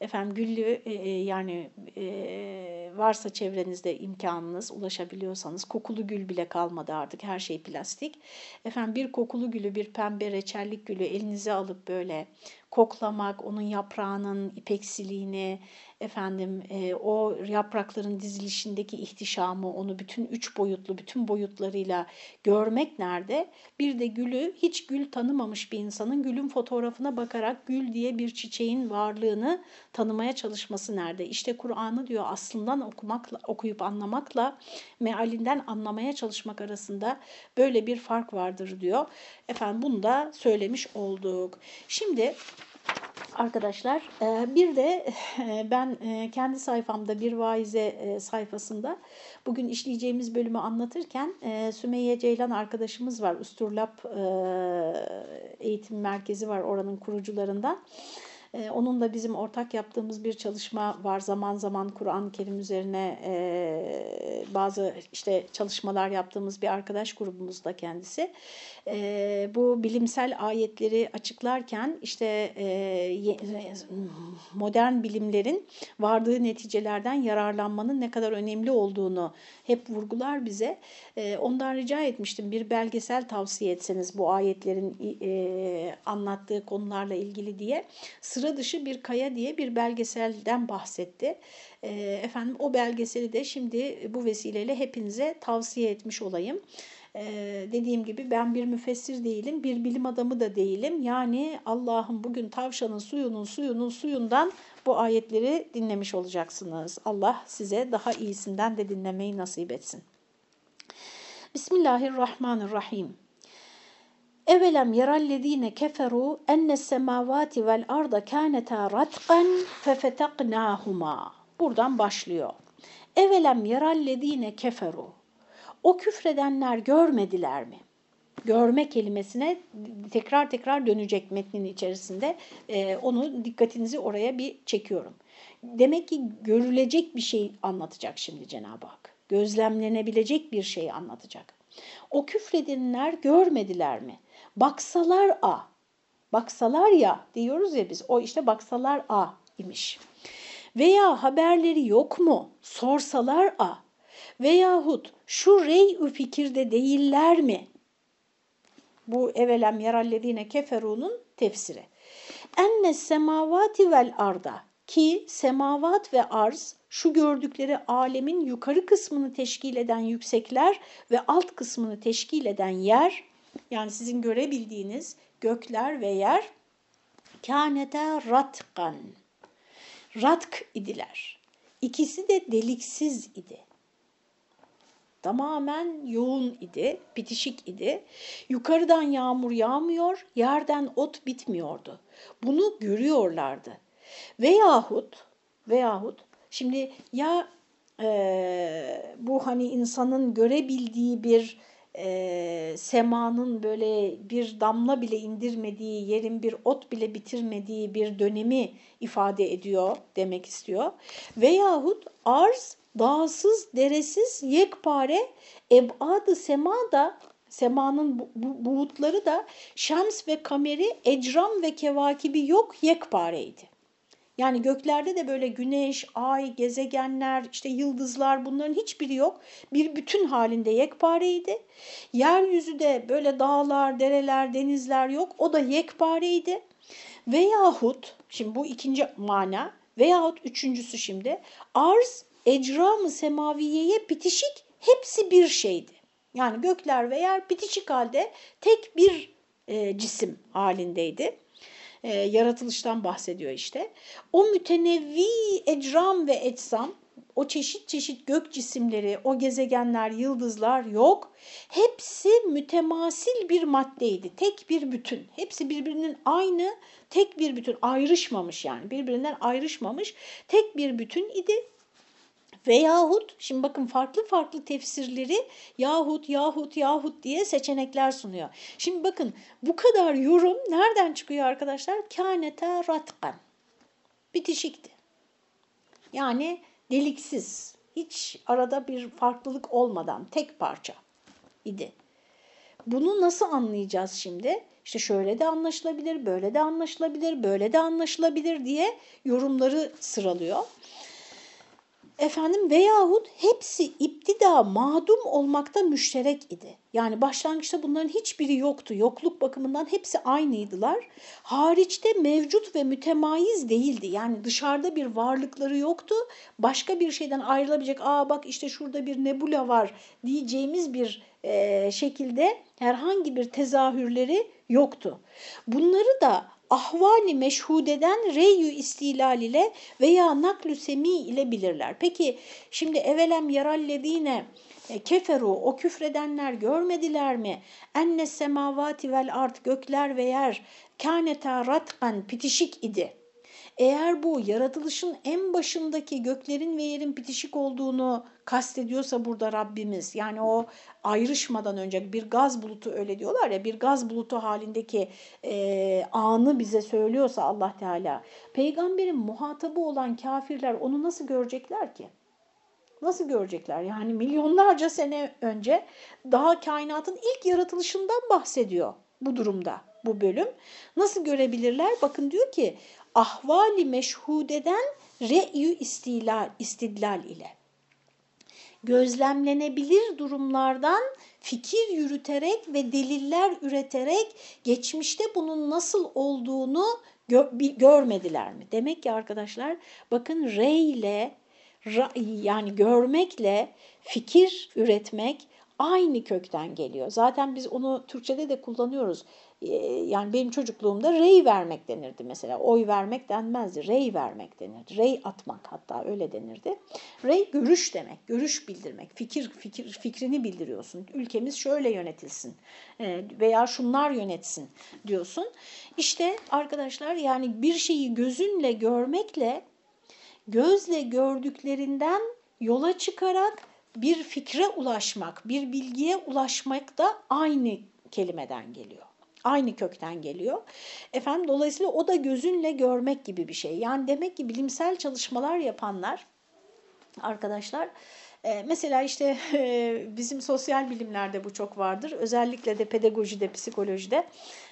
S1: Efendim güllü e, e, yani e, varsa çevrenizde imkanınız ulaşabiliyorsanız kokulu gül bile kalmadı artık her şey plastik. Efendim bir kokulu gülü bir pembe reçellik gülü elinize alıp böyle koklamak, onun yaprağının ipeksiliğini, efendim e, o yaprakların dizilişindeki ihtişamı, onu bütün üç boyutlu, bütün boyutlarıyla görmek nerede? Bir de gülü hiç gül tanımamış bir insanın gülün fotoğrafına bakarak gül diye bir çiçeğin varlığını tanımaya çalışması nerede? İşte Kur'an'ı diyor aslından okumakla, okuyup anlamakla mealinden anlamaya çalışmak arasında böyle bir fark vardır diyor. Efendim bunu da söylemiş olduk. Şimdi arkadaşlar. E, bir de e, ben e, kendi sayfamda bir vaize sayfasında bugün işleyeceğimiz bölümü anlatırken Sümeyye Ceylan arkadaşımız var. Üstürlap Eğitim Merkezi var oranın kurucularından. Onunla bizim ortak yaptığımız bir çalışma var. Zaman zaman Kur'an-ı Kerim üzerine bazı işte çalışmalar yaptığımız bir arkadaş grubumuzda kendisi. E, bu bilimsel ayetleri açıklarken işte e, modern bilimlerin vardığı neticelerden yararlanmanın ne kadar önemli olduğunu hep vurgular bize. E, ondan rica etmiştim bir belgesel tavsiye etseniz bu ayetlerin e, anlattığı konularla ilgili diye. Sıra dışı bir kaya diye bir belgeselden bahsetti. E, efendim o belgeseli de şimdi bu vesileyle hepinize tavsiye etmiş olayım. Ee, dediğim gibi ben bir müfessir değilim, bir bilim adamı da değilim. Yani Allah'ın bugün tavşanın suyunun suyunun suyundan bu ayetleri dinlemiş olacaksınız. Allah size daha iyisinden de dinlemeyi nasip etsin. Bismillahirrahmanirrahim. Evelem yerallezine keferu enne semavati vel arda kânetâ ratqan fefetaknâhuma. Buradan başlıyor. Evelem yerallezine keferu. O küfredenler görmediler mi? Görme kelimesine tekrar tekrar dönecek metnin içerisinde. Ee, onu dikkatinizi oraya bir çekiyorum. Demek ki görülecek bir şey anlatacak şimdi Cenab-ı Hak. Gözlemlenebilecek bir şey anlatacak. O küfredenler görmediler mi? Baksalar a. Baksalar ya diyoruz ya biz. O işte baksalar a imiş. Veya haberleri yok mu? Sorsalar a. Veyahut şu rey fikirde değiller mi? Bu evelem yarallezine keferunun tefsiri. Enne semavati vel arda ki semavat ve arz şu gördükleri alemin yukarı kısmını teşkil eden yüksekler ve alt kısmını teşkil eden yer yani sizin görebildiğiniz gökler ve yer kânete ratkan ratk idiler. İkisi de deliksiz idi tamamen yoğun idi, bitişik idi. Yukarıdan yağmur yağmıyor, yerden ot bitmiyordu. Bunu görüyorlardı. Veyahut, veyahut şimdi ya e, bu hani insanın görebildiği bir e, semanın böyle bir damla bile indirmediği, yerin bir ot bile bitirmediği bir dönemi ifade ediyor demek istiyor. Veyahut arz dağsız, deresiz, yekpare, ebad-ı sema da semanın bu, bu, buğutları da şems ve kameri, ecram ve kevakibi yok yekpareydi. Yani göklerde de böyle güneş, ay, gezegenler, işte yıldızlar bunların hiçbiri yok. Bir bütün halinde yekpareydi. Yeryüzü de böyle dağlar, dereler, denizler yok. O da yekpareydi. Veyahut, şimdi bu ikinci mana, veyahut üçüncüsü şimdi, arz, ecram-ı semaviyeye bitişik hepsi bir şeydi. Yani gökler ve yer bitişik halde tek bir e, cisim halindeydi e, yaratılıştan bahsediyor işte. O mütenevvi ecram ve etsam, o çeşit çeşit gök cisimleri, o gezegenler, yıldızlar yok. Hepsi mütemasil bir maddeydi, tek bir bütün. Hepsi birbirinin aynı, tek bir bütün, ayrışmamış yani birbirinden ayrışmamış, tek bir bütün idi. Veyahut, şimdi bakın farklı farklı tefsirleri yahut, yahut, yahut diye seçenekler sunuyor. Şimdi bakın bu kadar yorum nereden çıkıyor arkadaşlar? Kânete ratkan. Bitişikti. Yani deliksiz, hiç arada bir farklılık olmadan tek parça idi. Bunu nasıl anlayacağız şimdi? İşte şöyle de anlaşılabilir, böyle de anlaşılabilir, böyle de anlaşılabilir diye yorumları sıralıyor. Efendim veyahut hepsi iptida madum olmakta müşterek idi. Yani başlangıçta bunların hiçbiri yoktu. Yokluk bakımından hepsi aynıydılar. Hariçte mevcut ve mütemayiz değildi. Yani dışarıda bir varlıkları yoktu. Başka bir şeyden ayrılabilecek, aa bak işte şurada bir nebula var diyeceğimiz bir e, şekilde herhangi bir tezahürleri yoktu. Bunları da ahvali meşhudeden reyyü istilal ile veya naklü semi ile bilirler. Peki şimdi evelem yarallezine e, keferu o küfredenler görmediler mi? Enne semavati vel art gökler ve yer kâneta ratkan pitişik idi. Eğer bu yaratılışın en başındaki göklerin ve yerin bitişik olduğunu kastediyorsa burada Rabbimiz yani o ayrışmadan önce bir gaz bulutu öyle diyorlar ya bir gaz bulutu halindeki e, anı bize söylüyorsa Allah Teala peygamberin muhatabı olan kafirler onu nasıl görecekler ki? Nasıl görecekler? Yani milyonlarca sene önce daha kainatın ilk yaratılışından bahsediyor bu durumda bu bölüm. Nasıl görebilirler? Bakın diyor ki ahvali meşhudeden re'yü istilal, istidlal ile gözlemlenebilir durumlardan fikir yürüterek ve deliller üreterek geçmişte bunun nasıl olduğunu gö görmediler mi? Demek ki arkadaşlar bakın rey ile yani görmekle fikir üretmek aynı kökten geliyor. Zaten biz onu Türkçe'de de kullanıyoruz. Ee, yani benim çocukluğumda rey vermek denirdi mesela. Oy vermek denmezdi. Rey vermek denirdi. Rey atmak hatta öyle denirdi. Rey görüş demek. Görüş bildirmek. Fikir, fikir fikrini bildiriyorsun. Ülkemiz şöyle yönetilsin ee, veya şunlar yönetsin diyorsun. İşte arkadaşlar yani bir şeyi gözünle görmekle gözle gördüklerinden yola çıkarak bir fikre ulaşmak, bir bilgiye ulaşmak da aynı kelimeden geliyor. Aynı kökten geliyor. Efendim dolayısıyla o da gözünle görmek gibi bir şey. Yani demek ki bilimsel çalışmalar yapanlar arkadaşlar e, mesela işte e, bizim sosyal bilimlerde bu çok vardır. Özellikle de pedagojide, psikolojide.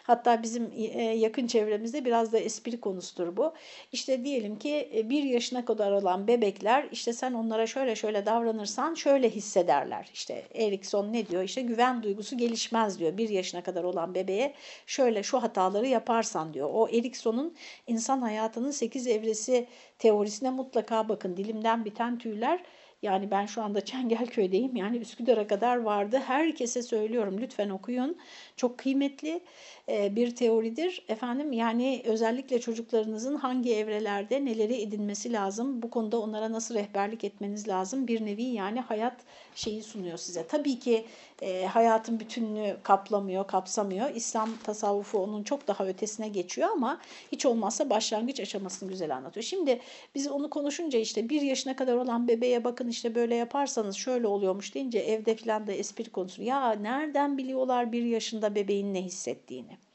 S1: Hatta bizim e, yakın çevremizde biraz da espri konusudur bu. İşte diyelim ki e, bir yaşına kadar olan bebekler işte sen onlara şöyle şöyle davranırsan şöyle hissederler. İşte Erikson ne diyor? İşte güven duygusu gelişmez diyor. Bir yaşına kadar olan bebeğe şöyle şu hataları yaparsan diyor. O Erikson'un insan hayatının 8 evresi teorisine mutlaka bakın. Dilimden biten tüyler yani ben şu anda Çengelköy'deyim. Yani Üsküdar'a kadar vardı. Herkese söylüyorum lütfen okuyun. Çok kıymetli bir teoridir. Efendim yani özellikle çocuklarınızın hangi evrelerde neleri edinmesi lazım? Bu konuda onlara nasıl rehberlik etmeniz lazım? Bir nevi yani hayat şeyi sunuyor size. Tabii ki e, hayatın bütününü kaplamıyor, kapsamıyor. İslam tasavvufu onun çok daha ötesine geçiyor ama hiç olmazsa başlangıç aşamasını güzel anlatıyor. Şimdi biz onu konuşunca işte bir yaşına kadar olan bebeğe bakın işte böyle yaparsanız şöyle oluyormuş deyince evde falan da espri konusu. Ya nereden biliyorlar bir yaşında bebeğin ne hissettiğini?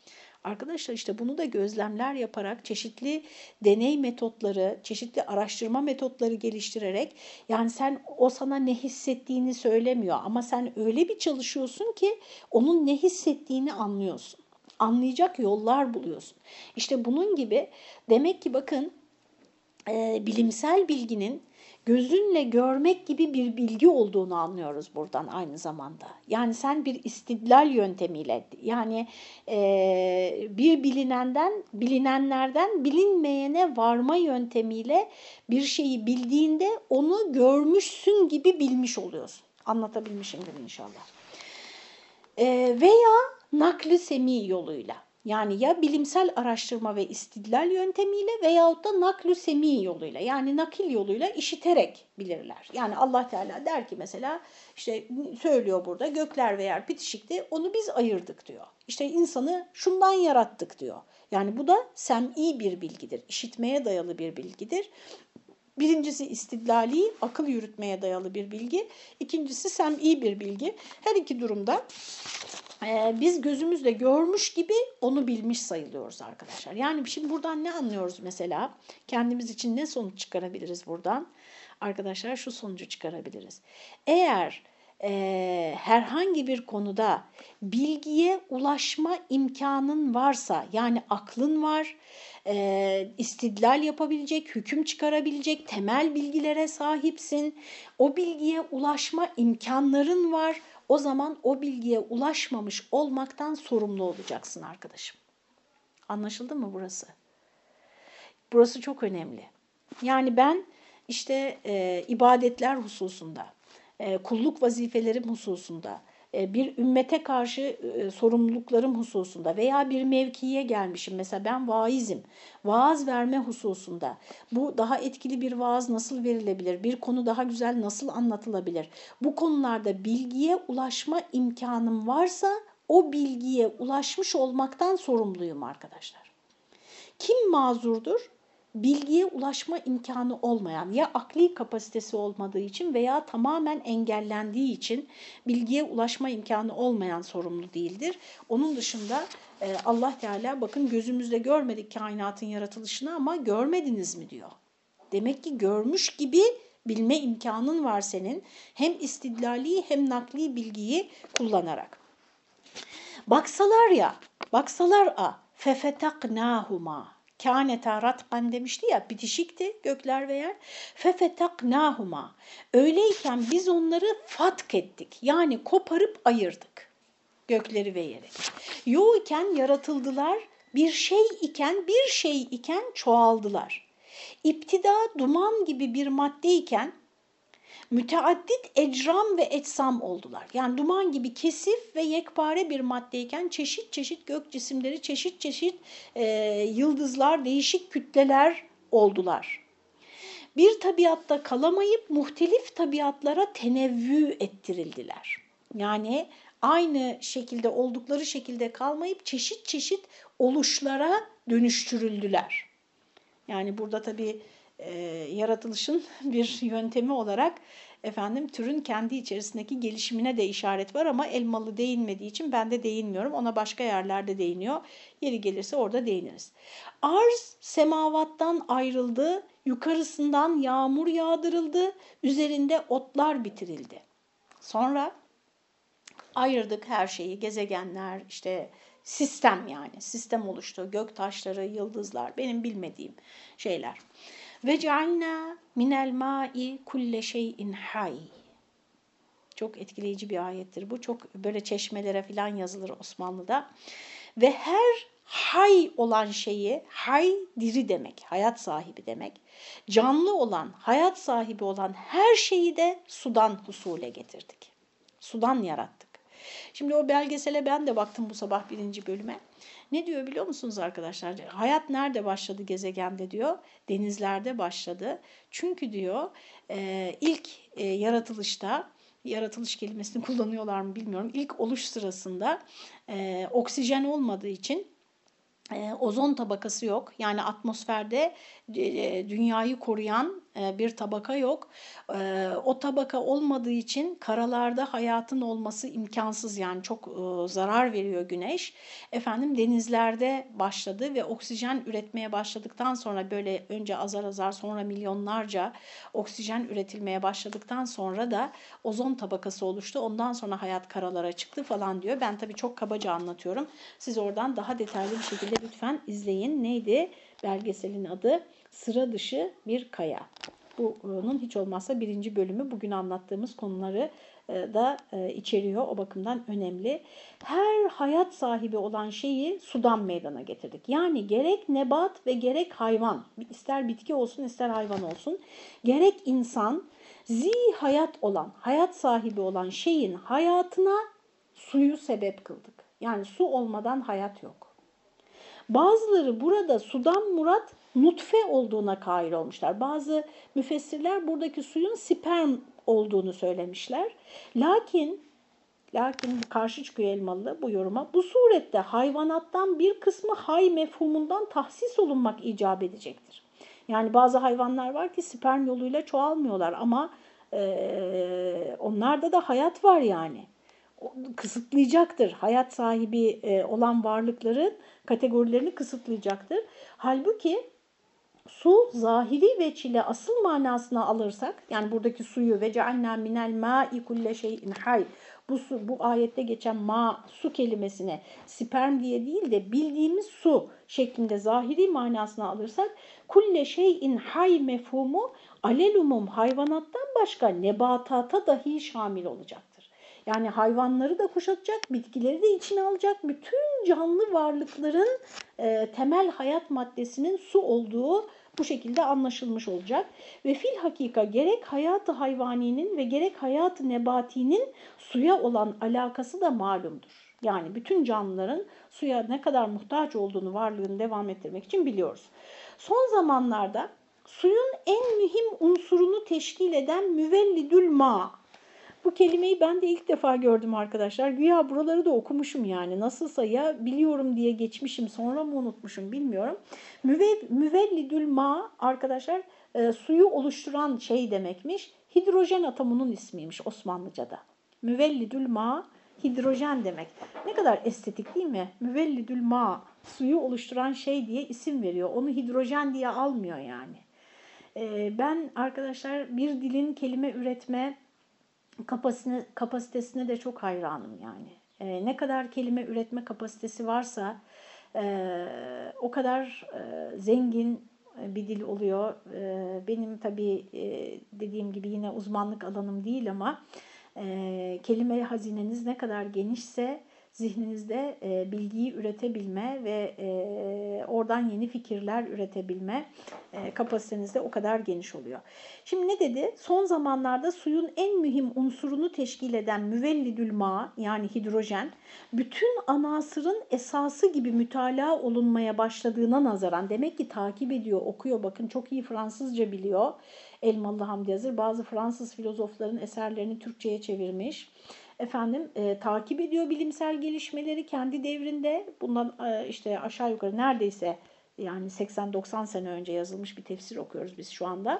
S1: Arkadaşlar işte bunu da gözlemler yaparak çeşitli deney metotları, çeşitli araştırma metotları geliştirerek yani sen o sana ne hissettiğini söylemiyor ama sen öyle bir çalışıyorsun ki onun ne hissettiğini anlıyorsun. Anlayacak yollar buluyorsun. İşte bunun gibi demek ki bakın e, bilimsel bilginin gözünle görmek gibi bir bilgi olduğunu anlıyoruz buradan aynı zamanda. Yani sen bir istidlal yöntemiyle yani e, bir bilinenden bilinenlerden bilinmeyene varma yöntemiyle bir şeyi bildiğinde onu görmüşsün gibi bilmiş oluyorsun. Anlatabilmişimdir inşallah. E, veya nakli semi yoluyla. Yani ya bilimsel araştırma ve istidlal yöntemiyle veyahut da naklü semi yoluyla yani nakil yoluyla işiterek bilirler. Yani Allah Teala der ki mesela işte söylüyor burada gökler ve yer bitişikti onu biz ayırdık diyor. İşte insanı şundan yarattık diyor. Yani bu da sem'i bir bilgidir, işitmeye dayalı bir bilgidir. Birincisi istidlali, akıl yürütmeye dayalı bir bilgi. İkincisi sem'i bir bilgi. Her iki durumda e, biz gözümüzle görmüş gibi onu bilmiş sayılıyoruz arkadaşlar. Yani şimdi buradan ne anlıyoruz mesela? Kendimiz için ne sonuç çıkarabiliriz buradan? Arkadaşlar şu sonucu çıkarabiliriz. Eğer e, herhangi bir konuda bilgiye ulaşma imkanın varsa yani aklın var, e, istidlal yapabilecek, hüküm çıkarabilecek temel bilgilere sahipsin, o bilgiye ulaşma imkanların var, o zaman o bilgiye ulaşmamış olmaktan sorumlu olacaksın arkadaşım. Anlaşıldı mı burası? Burası çok önemli. Yani ben işte e, ibadetler hususunda, e, kulluk vazifelerim hususunda, bir ümmete karşı e, sorumluluklarım hususunda veya bir mevkiye gelmişim. Mesela ben vaizim. Vaaz verme hususunda bu daha etkili bir vaaz nasıl verilebilir? Bir konu daha güzel nasıl anlatılabilir? Bu konularda bilgiye ulaşma imkanım varsa o bilgiye ulaşmış olmaktan sorumluyum arkadaşlar. Kim mazurdur? Bilgiye ulaşma imkanı olmayan ya akli kapasitesi olmadığı için veya tamamen engellendiği için bilgiye ulaşma imkanı olmayan sorumlu değildir. Onun dışında e, Allah Teala bakın gözümüzde görmedik kainatın yaratılışını ama görmediniz mi diyor. Demek ki görmüş gibi bilme imkanın var senin hem istidlali hem nakli bilgiyi kullanarak. Baksalar ya, baksalar a fefetaknahuma kâneta ratkan demişti ya bitişikti gökler ve yer. Fefetaknâhuma. Öyleyken biz onları fatk ettik. Yani koparıp ayırdık gökleri ve yeri. Yo iken yaratıldılar, bir şey iken bir şey iken çoğaldılar. İptida duman gibi bir madde iken müteaddit ecram ve etsam oldular. Yani duman gibi kesif ve yekpare bir maddeyken çeşit çeşit gök cisimleri, çeşit çeşit e, yıldızlar, değişik kütleler oldular. Bir tabiatta kalamayıp muhtelif tabiatlara tenevvü ettirildiler. Yani aynı şekilde oldukları şekilde kalmayıp çeşit çeşit oluşlara dönüştürüldüler. Yani burada tabii e, yaratılışın bir yöntemi olarak efendim türün kendi içerisindeki gelişimine de işaret var ama elmalı değinmediği için ben de değinmiyorum. Ona başka yerlerde değiniyor. Yeri gelirse orada değiniriz. Arz semavattan ayrıldı, yukarısından yağmur yağdırıldı, üzerinde otlar bitirildi. Sonra ayırdık her şeyi, gezegenler, işte sistem yani sistem oluştu. Gök taşları, yıldızlar, benim bilmediğim şeyler. Ve cealna minel ma'i kulle şeyin hay. Çok etkileyici bir ayettir bu. Çok böyle çeşmelere falan yazılır Osmanlı'da. Ve her hay olan şeyi, hay diri demek, hayat sahibi demek. Canlı olan, hayat sahibi olan her şeyi de sudan husule getirdik. Sudan yarattık. Şimdi o belgesele ben de baktım bu sabah birinci bölüme. Ne diyor biliyor musunuz arkadaşlar? Hayat nerede başladı gezegende diyor. Denizlerde başladı. Çünkü diyor e, ilk e, yaratılışta yaratılış kelimesini kullanıyorlar mı bilmiyorum. İlk oluş sırasında e, oksijen olmadığı için ozon tabakası yok. Yani atmosferde dünyayı koruyan bir tabaka yok. E, o tabaka olmadığı için karalarda hayatın olması imkansız yani çok e, zarar veriyor güneş. Efendim denizlerde başladı ve oksijen üretmeye başladıktan sonra böyle önce azar azar sonra milyonlarca oksijen üretilmeye başladıktan sonra da ozon tabakası oluştu. Ondan sonra hayat karalara çıktı falan diyor. Ben tabii çok kabaca anlatıyorum. Siz oradan daha detaylı bir şekilde lütfen izleyin. Neydi belgeselin adı? Sıra dışı bir kaya. Bunun hiç olmazsa birinci bölümü bugün anlattığımız konuları e, da e, içeriyor. O bakımdan önemli. Her hayat sahibi olan şeyi sudan meydana getirdik. Yani gerek nebat ve gerek hayvan, ister bitki olsun ister hayvan olsun, gerek insan, zi hayat olan, hayat sahibi olan şeyin hayatına suyu sebep kıldık. Yani su olmadan hayat yok. Bazıları burada sudan murat nutfe olduğuna kail olmuşlar. Bazı müfessirler buradaki suyun sperm olduğunu söylemişler. Lakin lakin karşı çıkıyor Elmalı bu yoruma. Bu surette hayvanattan bir kısmı hay mefhumundan tahsis olunmak icap edecektir. Yani bazı hayvanlar var ki sperm yoluyla çoğalmıyorlar ama e, onlarda da hayat var yani kısıtlayacaktır. Hayat sahibi e, olan varlıkların kategorilerini kısıtlayacaktır. Halbuki su zahiri ve çile asıl manasına alırsak yani buradaki suyu ve cealna minel ma'i kulle şeyin hay bu su bu ayette geçen ma su kelimesine sperm diye değil de bildiğimiz su şeklinde zahiri manasına alırsak kulle şeyin hay mefhumu alelumum hayvanattan başka nebatata dahi şamil olacak. Yani hayvanları da kuşatacak, bitkileri de içine alacak. Bütün canlı varlıkların e, temel hayat maddesinin su olduğu bu şekilde anlaşılmış olacak. Ve fil hakika gerek hayatı hayvaninin ve gerek hayatı nebatinin suya olan alakası da malumdur. Yani bütün canlıların suya ne kadar muhtaç olduğunu, varlığını devam ettirmek için biliyoruz. Son zamanlarda suyun en mühim unsurunu teşkil eden müvellidül ma bu kelimeyi ben de ilk defa gördüm arkadaşlar. Güya buraları da okumuşum yani. Nasılsa ya biliyorum diye geçmişim sonra mı unutmuşum bilmiyorum. Müve, müvellidül ma arkadaşlar e, suyu oluşturan şey demekmiş. Hidrojen atomunun ismiymiş Osmanlıca'da. Müvellidül ma hidrojen demek. Ne kadar estetik değil mi? Müvellidül ma suyu oluşturan şey diye isim veriyor. Onu hidrojen diye almıyor yani. E, ben arkadaşlar bir dilin kelime üretme kapasitesine, kapasitesine de çok hayranım yani. E, ne kadar kelime üretme kapasitesi varsa e, o kadar e, zengin bir dil oluyor. E, benim tabii e, dediğim gibi yine uzmanlık alanım değil ama e, kelime hazineniz ne kadar genişse zihninizde e, bilgiyi üretebilme ve e, oradan yeni fikirler üretebilme e, kapasiteniz de o kadar geniş oluyor. Şimdi ne dedi? Son zamanlarda suyun en mühim unsurunu teşkil eden müvellidül ma yani hidrojen bütün anasırın esası gibi mütalaa olunmaya başladığına nazaran demek ki takip ediyor, okuyor. Bakın çok iyi Fransızca biliyor. Elmalı Hamdi Yazır bazı Fransız filozofların eserlerini Türkçe'ye çevirmiş efendim e, takip ediyor bilimsel gelişmeleri kendi devrinde. Bundan e, işte aşağı yukarı neredeyse yani 80-90 sene önce yazılmış bir tefsir okuyoruz biz şu anda.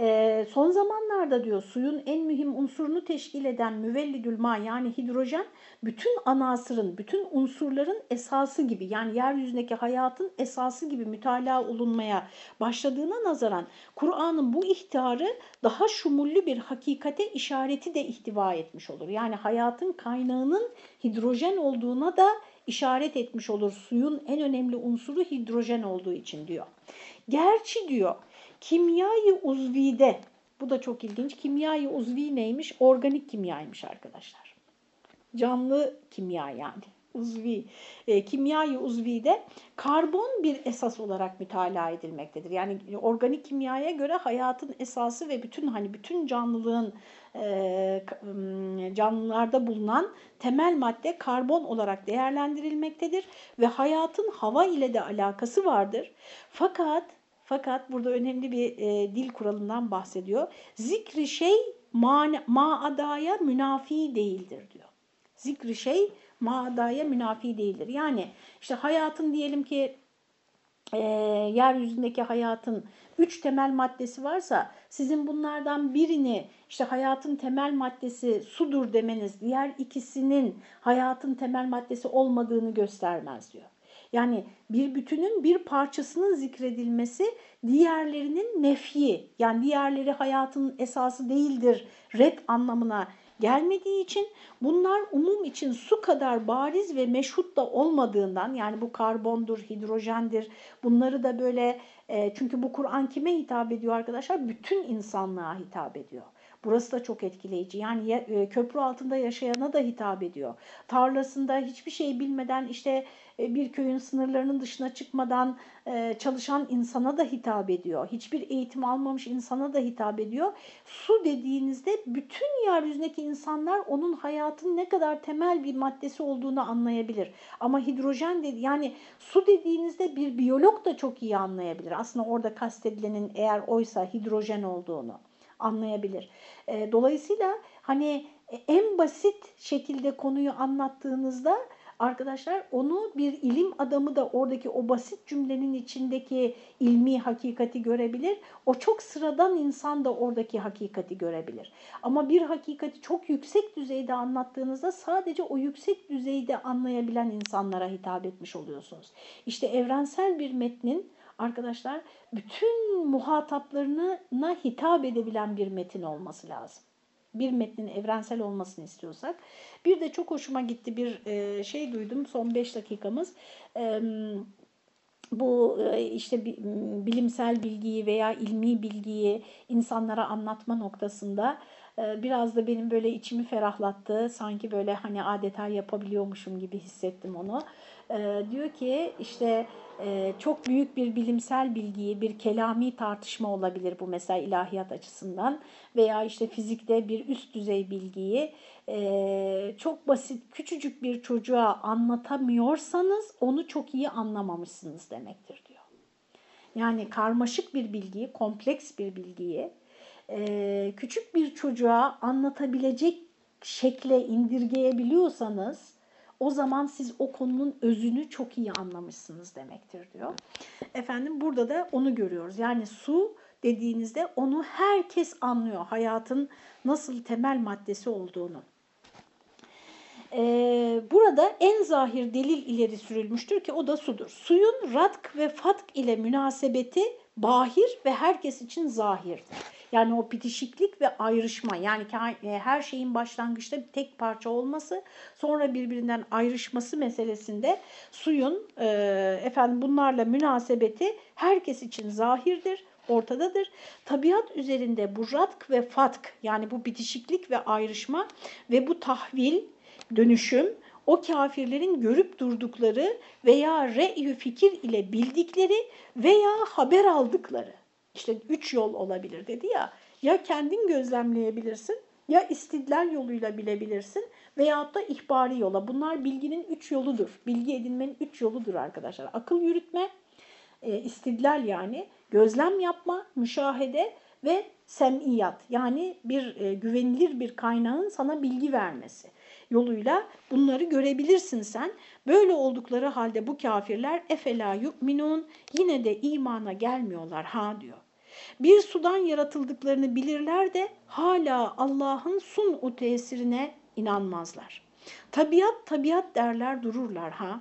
S1: E, son zamanlarda diyor suyun en mühim unsurunu teşkil eden müvellidül ma yani hidrojen bütün anasırın, bütün unsurların esası gibi yani yeryüzündeki hayatın esası gibi mütalaa olunmaya başladığına nazaran Kur'an'ın bu ihtarı daha şumullü bir hakikate işareti de ihtiva etmiş olur. Yani hayatın kaynağının hidrojen olduğuna da işaret etmiş olur. Suyun en önemli unsuru hidrojen olduğu için diyor. Gerçi diyor kimyayı uzvide bu da çok ilginç. Kimyayı uzvi neymiş? Organik kimyaymış arkadaşlar. Canlı kimya yani. Uzvi. E, kimyayı uzvide karbon bir esas olarak mütalaa edilmektedir. Yani organik kimyaya göre hayatın esası ve bütün hani bütün canlılığın e, canlılarda bulunan temel madde karbon olarak değerlendirilmektedir ve hayatın hava ile de alakası vardır. Fakat fakat burada önemli bir e, dil kuralından bahsediyor. Zikri şey maadaya ma münafi değildir diyor. Zikri şey maadaya münafi değildir. Yani işte hayatın diyelim ki e, yeryüzündeki hayatın üç temel maddesi varsa sizin bunlardan birini işte hayatın temel maddesi sudur demeniz diğer ikisinin hayatın temel maddesi olmadığını göstermez diyor. Yani bir bütünün bir parçasının zikredilmesi diğerlerinin nefyi yani diğerleri hayatın esası değildir red anlamına gelmediği için bunlar umum için su kadar bariz ve meşhut da olmadığından yani bu karbondur, hidrojendir bunları da böyle e, çünkü bu Kur'an kime hitap ediyor arkadaşlar? Bütün insanlığa hitap ediyor. Burası da çok etkileyici. Yani e, köprü altında yaşayana da hitap ediyor. Tarlasında hiçbir şey bilmeden işte e, bir köyün sınırlarının dışına çıkmadan e, çalışan insana da hitap ediyor. Hiçbir eğitim almamış insana da hitap ediyor. Su dediğinizde bütün yeryüzündeki insanlar onun hayatın ne kadar temel bir maddesi olduğunu anlayabilir. Ama hidrojen dedi yani su dediğinizde bir biyolog da çok iyi anlayabilir. Aslında orada kastedilenin eğer oysa hidrojen olduğunu anlayabilir. E, dolayısıyla hani en basit şekilde konuyu anlattığınızda arkadaşlar onu bir ilim adamı da oradaki o basit cümlenin içindeki ilmi hakikati görebilir. O çok sıradan insan da oradaki hakikati görebilir. Ama bir hakikati çok yüksek düzeyde anlattığınızda sadece o yüksek düzeyde anlayabilen insanlara hitap etmiş oluyorsunuz. İşte evrensel bir metnin arkadaşlar bütün muhataplarına hitap edebilen bir metin olması lazım. Bir metnin evrensel olmasını istiyorsak. Bir de çok hoşuma gitti bir şey duydum son 5 dakikamız. Bu işte bilimsel bilgiyi veya ilmi bilgiyi insanlara anlatma noktasında biraz da benim böyle içimi ferahlattı. Sanki böyle hani adeta yapabiliyormuşum gibi hissettim onu. Diyor ki işte e, çok büyük bir bilimsel bilgiyi, bir kelami tartışma olabilir bu mesela ilahiyat açısından veya işte fizikte bir üst düzey bilgiyi e, çok basit küçücük bir çocuğa anlatamıyorsanız onu çok iyi anlamamışsınız demektir diyor. Yani karmaşık bir bilgiyi, kompleks bir bilgiyi e, küçük bir çocuğa anlatabilecek şekle indirgeyebiliyorsanız o zaman siz o konunun özünü çok iyi anlamışsınız demektir diyor. Efendim burada da onu görüyoruz. Yani su dediğinizde onu herkes anlıyor. Hayatın nasıl temel maddesi olduğunu. Ee, burada en zahir delil ileri sürülmüştür ki o da sudur. Suyun ratk ve fatk ile münasebeti bahir ve herkes için zahirdir. Yani o bitişiklik ve ayrışma yani e, her şeyin başlangıçta bir tek parça olması sonra birbirinden ayrışması meselesinde suyun e, efendim bunlarla münasebeti herkes için zahirdir ortadadır. Tabiat üzerinde bu ratk ve fatk yani bu bitişiklik ve ayrışma ve bu tahvil, dönüşüm o kafirlerin görüp durdukları veya re'yü fikir ile bildikleri veya haber aldıkları işte üç yol olabilir dedi ya. Ya kendin gözlemleyebilirsin ya istidlal yoluyla bilebilirsin veyahut da ihbari yola. Bunlar bilginin üç yoludur. Bilgi edinmenin üç yoludur arkadaşlar. Akıl yürütme, e, istidlal yani, gözlem yapma, müşahede ve semiyat yani bir e, güvenilir bir kaynağın sana bilgi vermesi yoluyla bunları görebilirsin sen. Böyle oldukları halde bu kafirler efela yu'minun yine de imana gelmiyorlar ha diyor bir sudan yaratıldıklarını bilirler de hala Allah'ın sun u tesirine inanmazlar. Tabiat tabiat derler dururlar ha.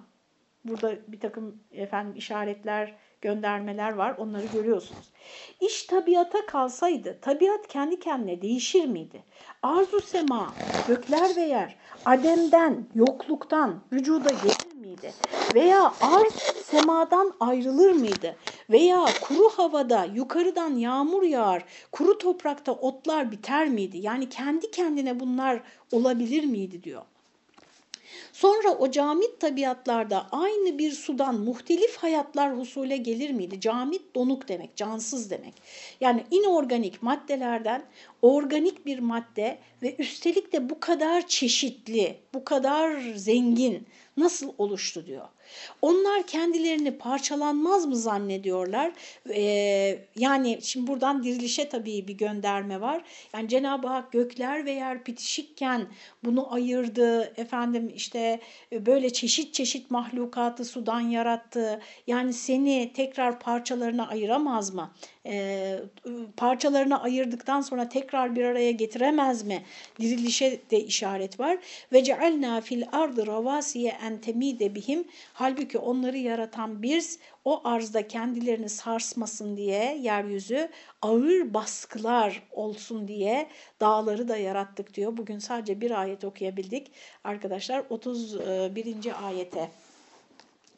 S1: Burada bir takım efendim işaretler, göndermeler var. Onları görüyorsunuz. İş tabiata kalsaydı tabiat kendi kendine değişir miydi? Arzu sema, gökler ve yer, ademden, yokluktan vücuda gelir miydi? Veya arz semadan ayrılır mıydı? Veya kuru havada yukarıdan yağmur yağar, kuru toprakta otlar biter miydi? Yani kendi kendine bunlar olabilir miydi diyor. Sonra o camit tabiatlarda aynı bir sudan muhtelif hayatlar husule gelir miydi? Camit donuk demek, cansız demek. Yani inorganik maddelerden organik bir madde ve üstelik de bu kadar çeşitli, bu kadar zengin nasıl oluştu diyor. Onlar kendilerini parçalanmaz mı zannediyorlar? Ee, yani şimdi buradan dirilişe tabii bir gönderme var. Yani Cenab-ı Hak gökler ve yer bitişikken bunu ayırdı. Efendim işte böyle çeşit çeşit mahlukatı sudan yarattı. Yani seni tekrar parçalarına ayıramaz mı? Ee, parçalarına ayırdıktan sonra tekrar bir araya getiremez mi? Dirilişe de işaret var. Ve cealna fil ardı ravasiye en temide bihim. Halbuki onları yaratan biz o arzda kendilerini sarsmasın diye yeryüzü ağır baskılar olsun diye dağları da yarattık diyor. Bugün sadece bir ayet okuyabildik. Arkadaşlar 31. ayete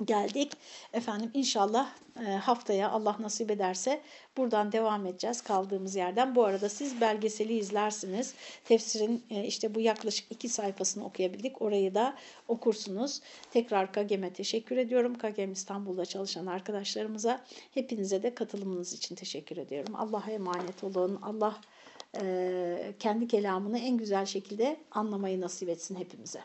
S1: geldik. Efendim inşallah e, haftaya Allah nasip ederse buradan devam edeceğiz kaldığımız yerden. Bu arada siz belgeseli izlersiniz. Tefsirin e, işte bu yaklaşık iki sayfasını okuyabildik. Orayı da okursunuz. Tekrar KAGEM'e teşekkür ediyorum. KAGEM İstanbul'da çalışan arkadaşlarımıza hepinize de katılımınız için teşekkür ediyorum. Allah'a emanet olun. Allah e, kendi kelamını en güzel şekilde anlamayı nasip etsin hepimize.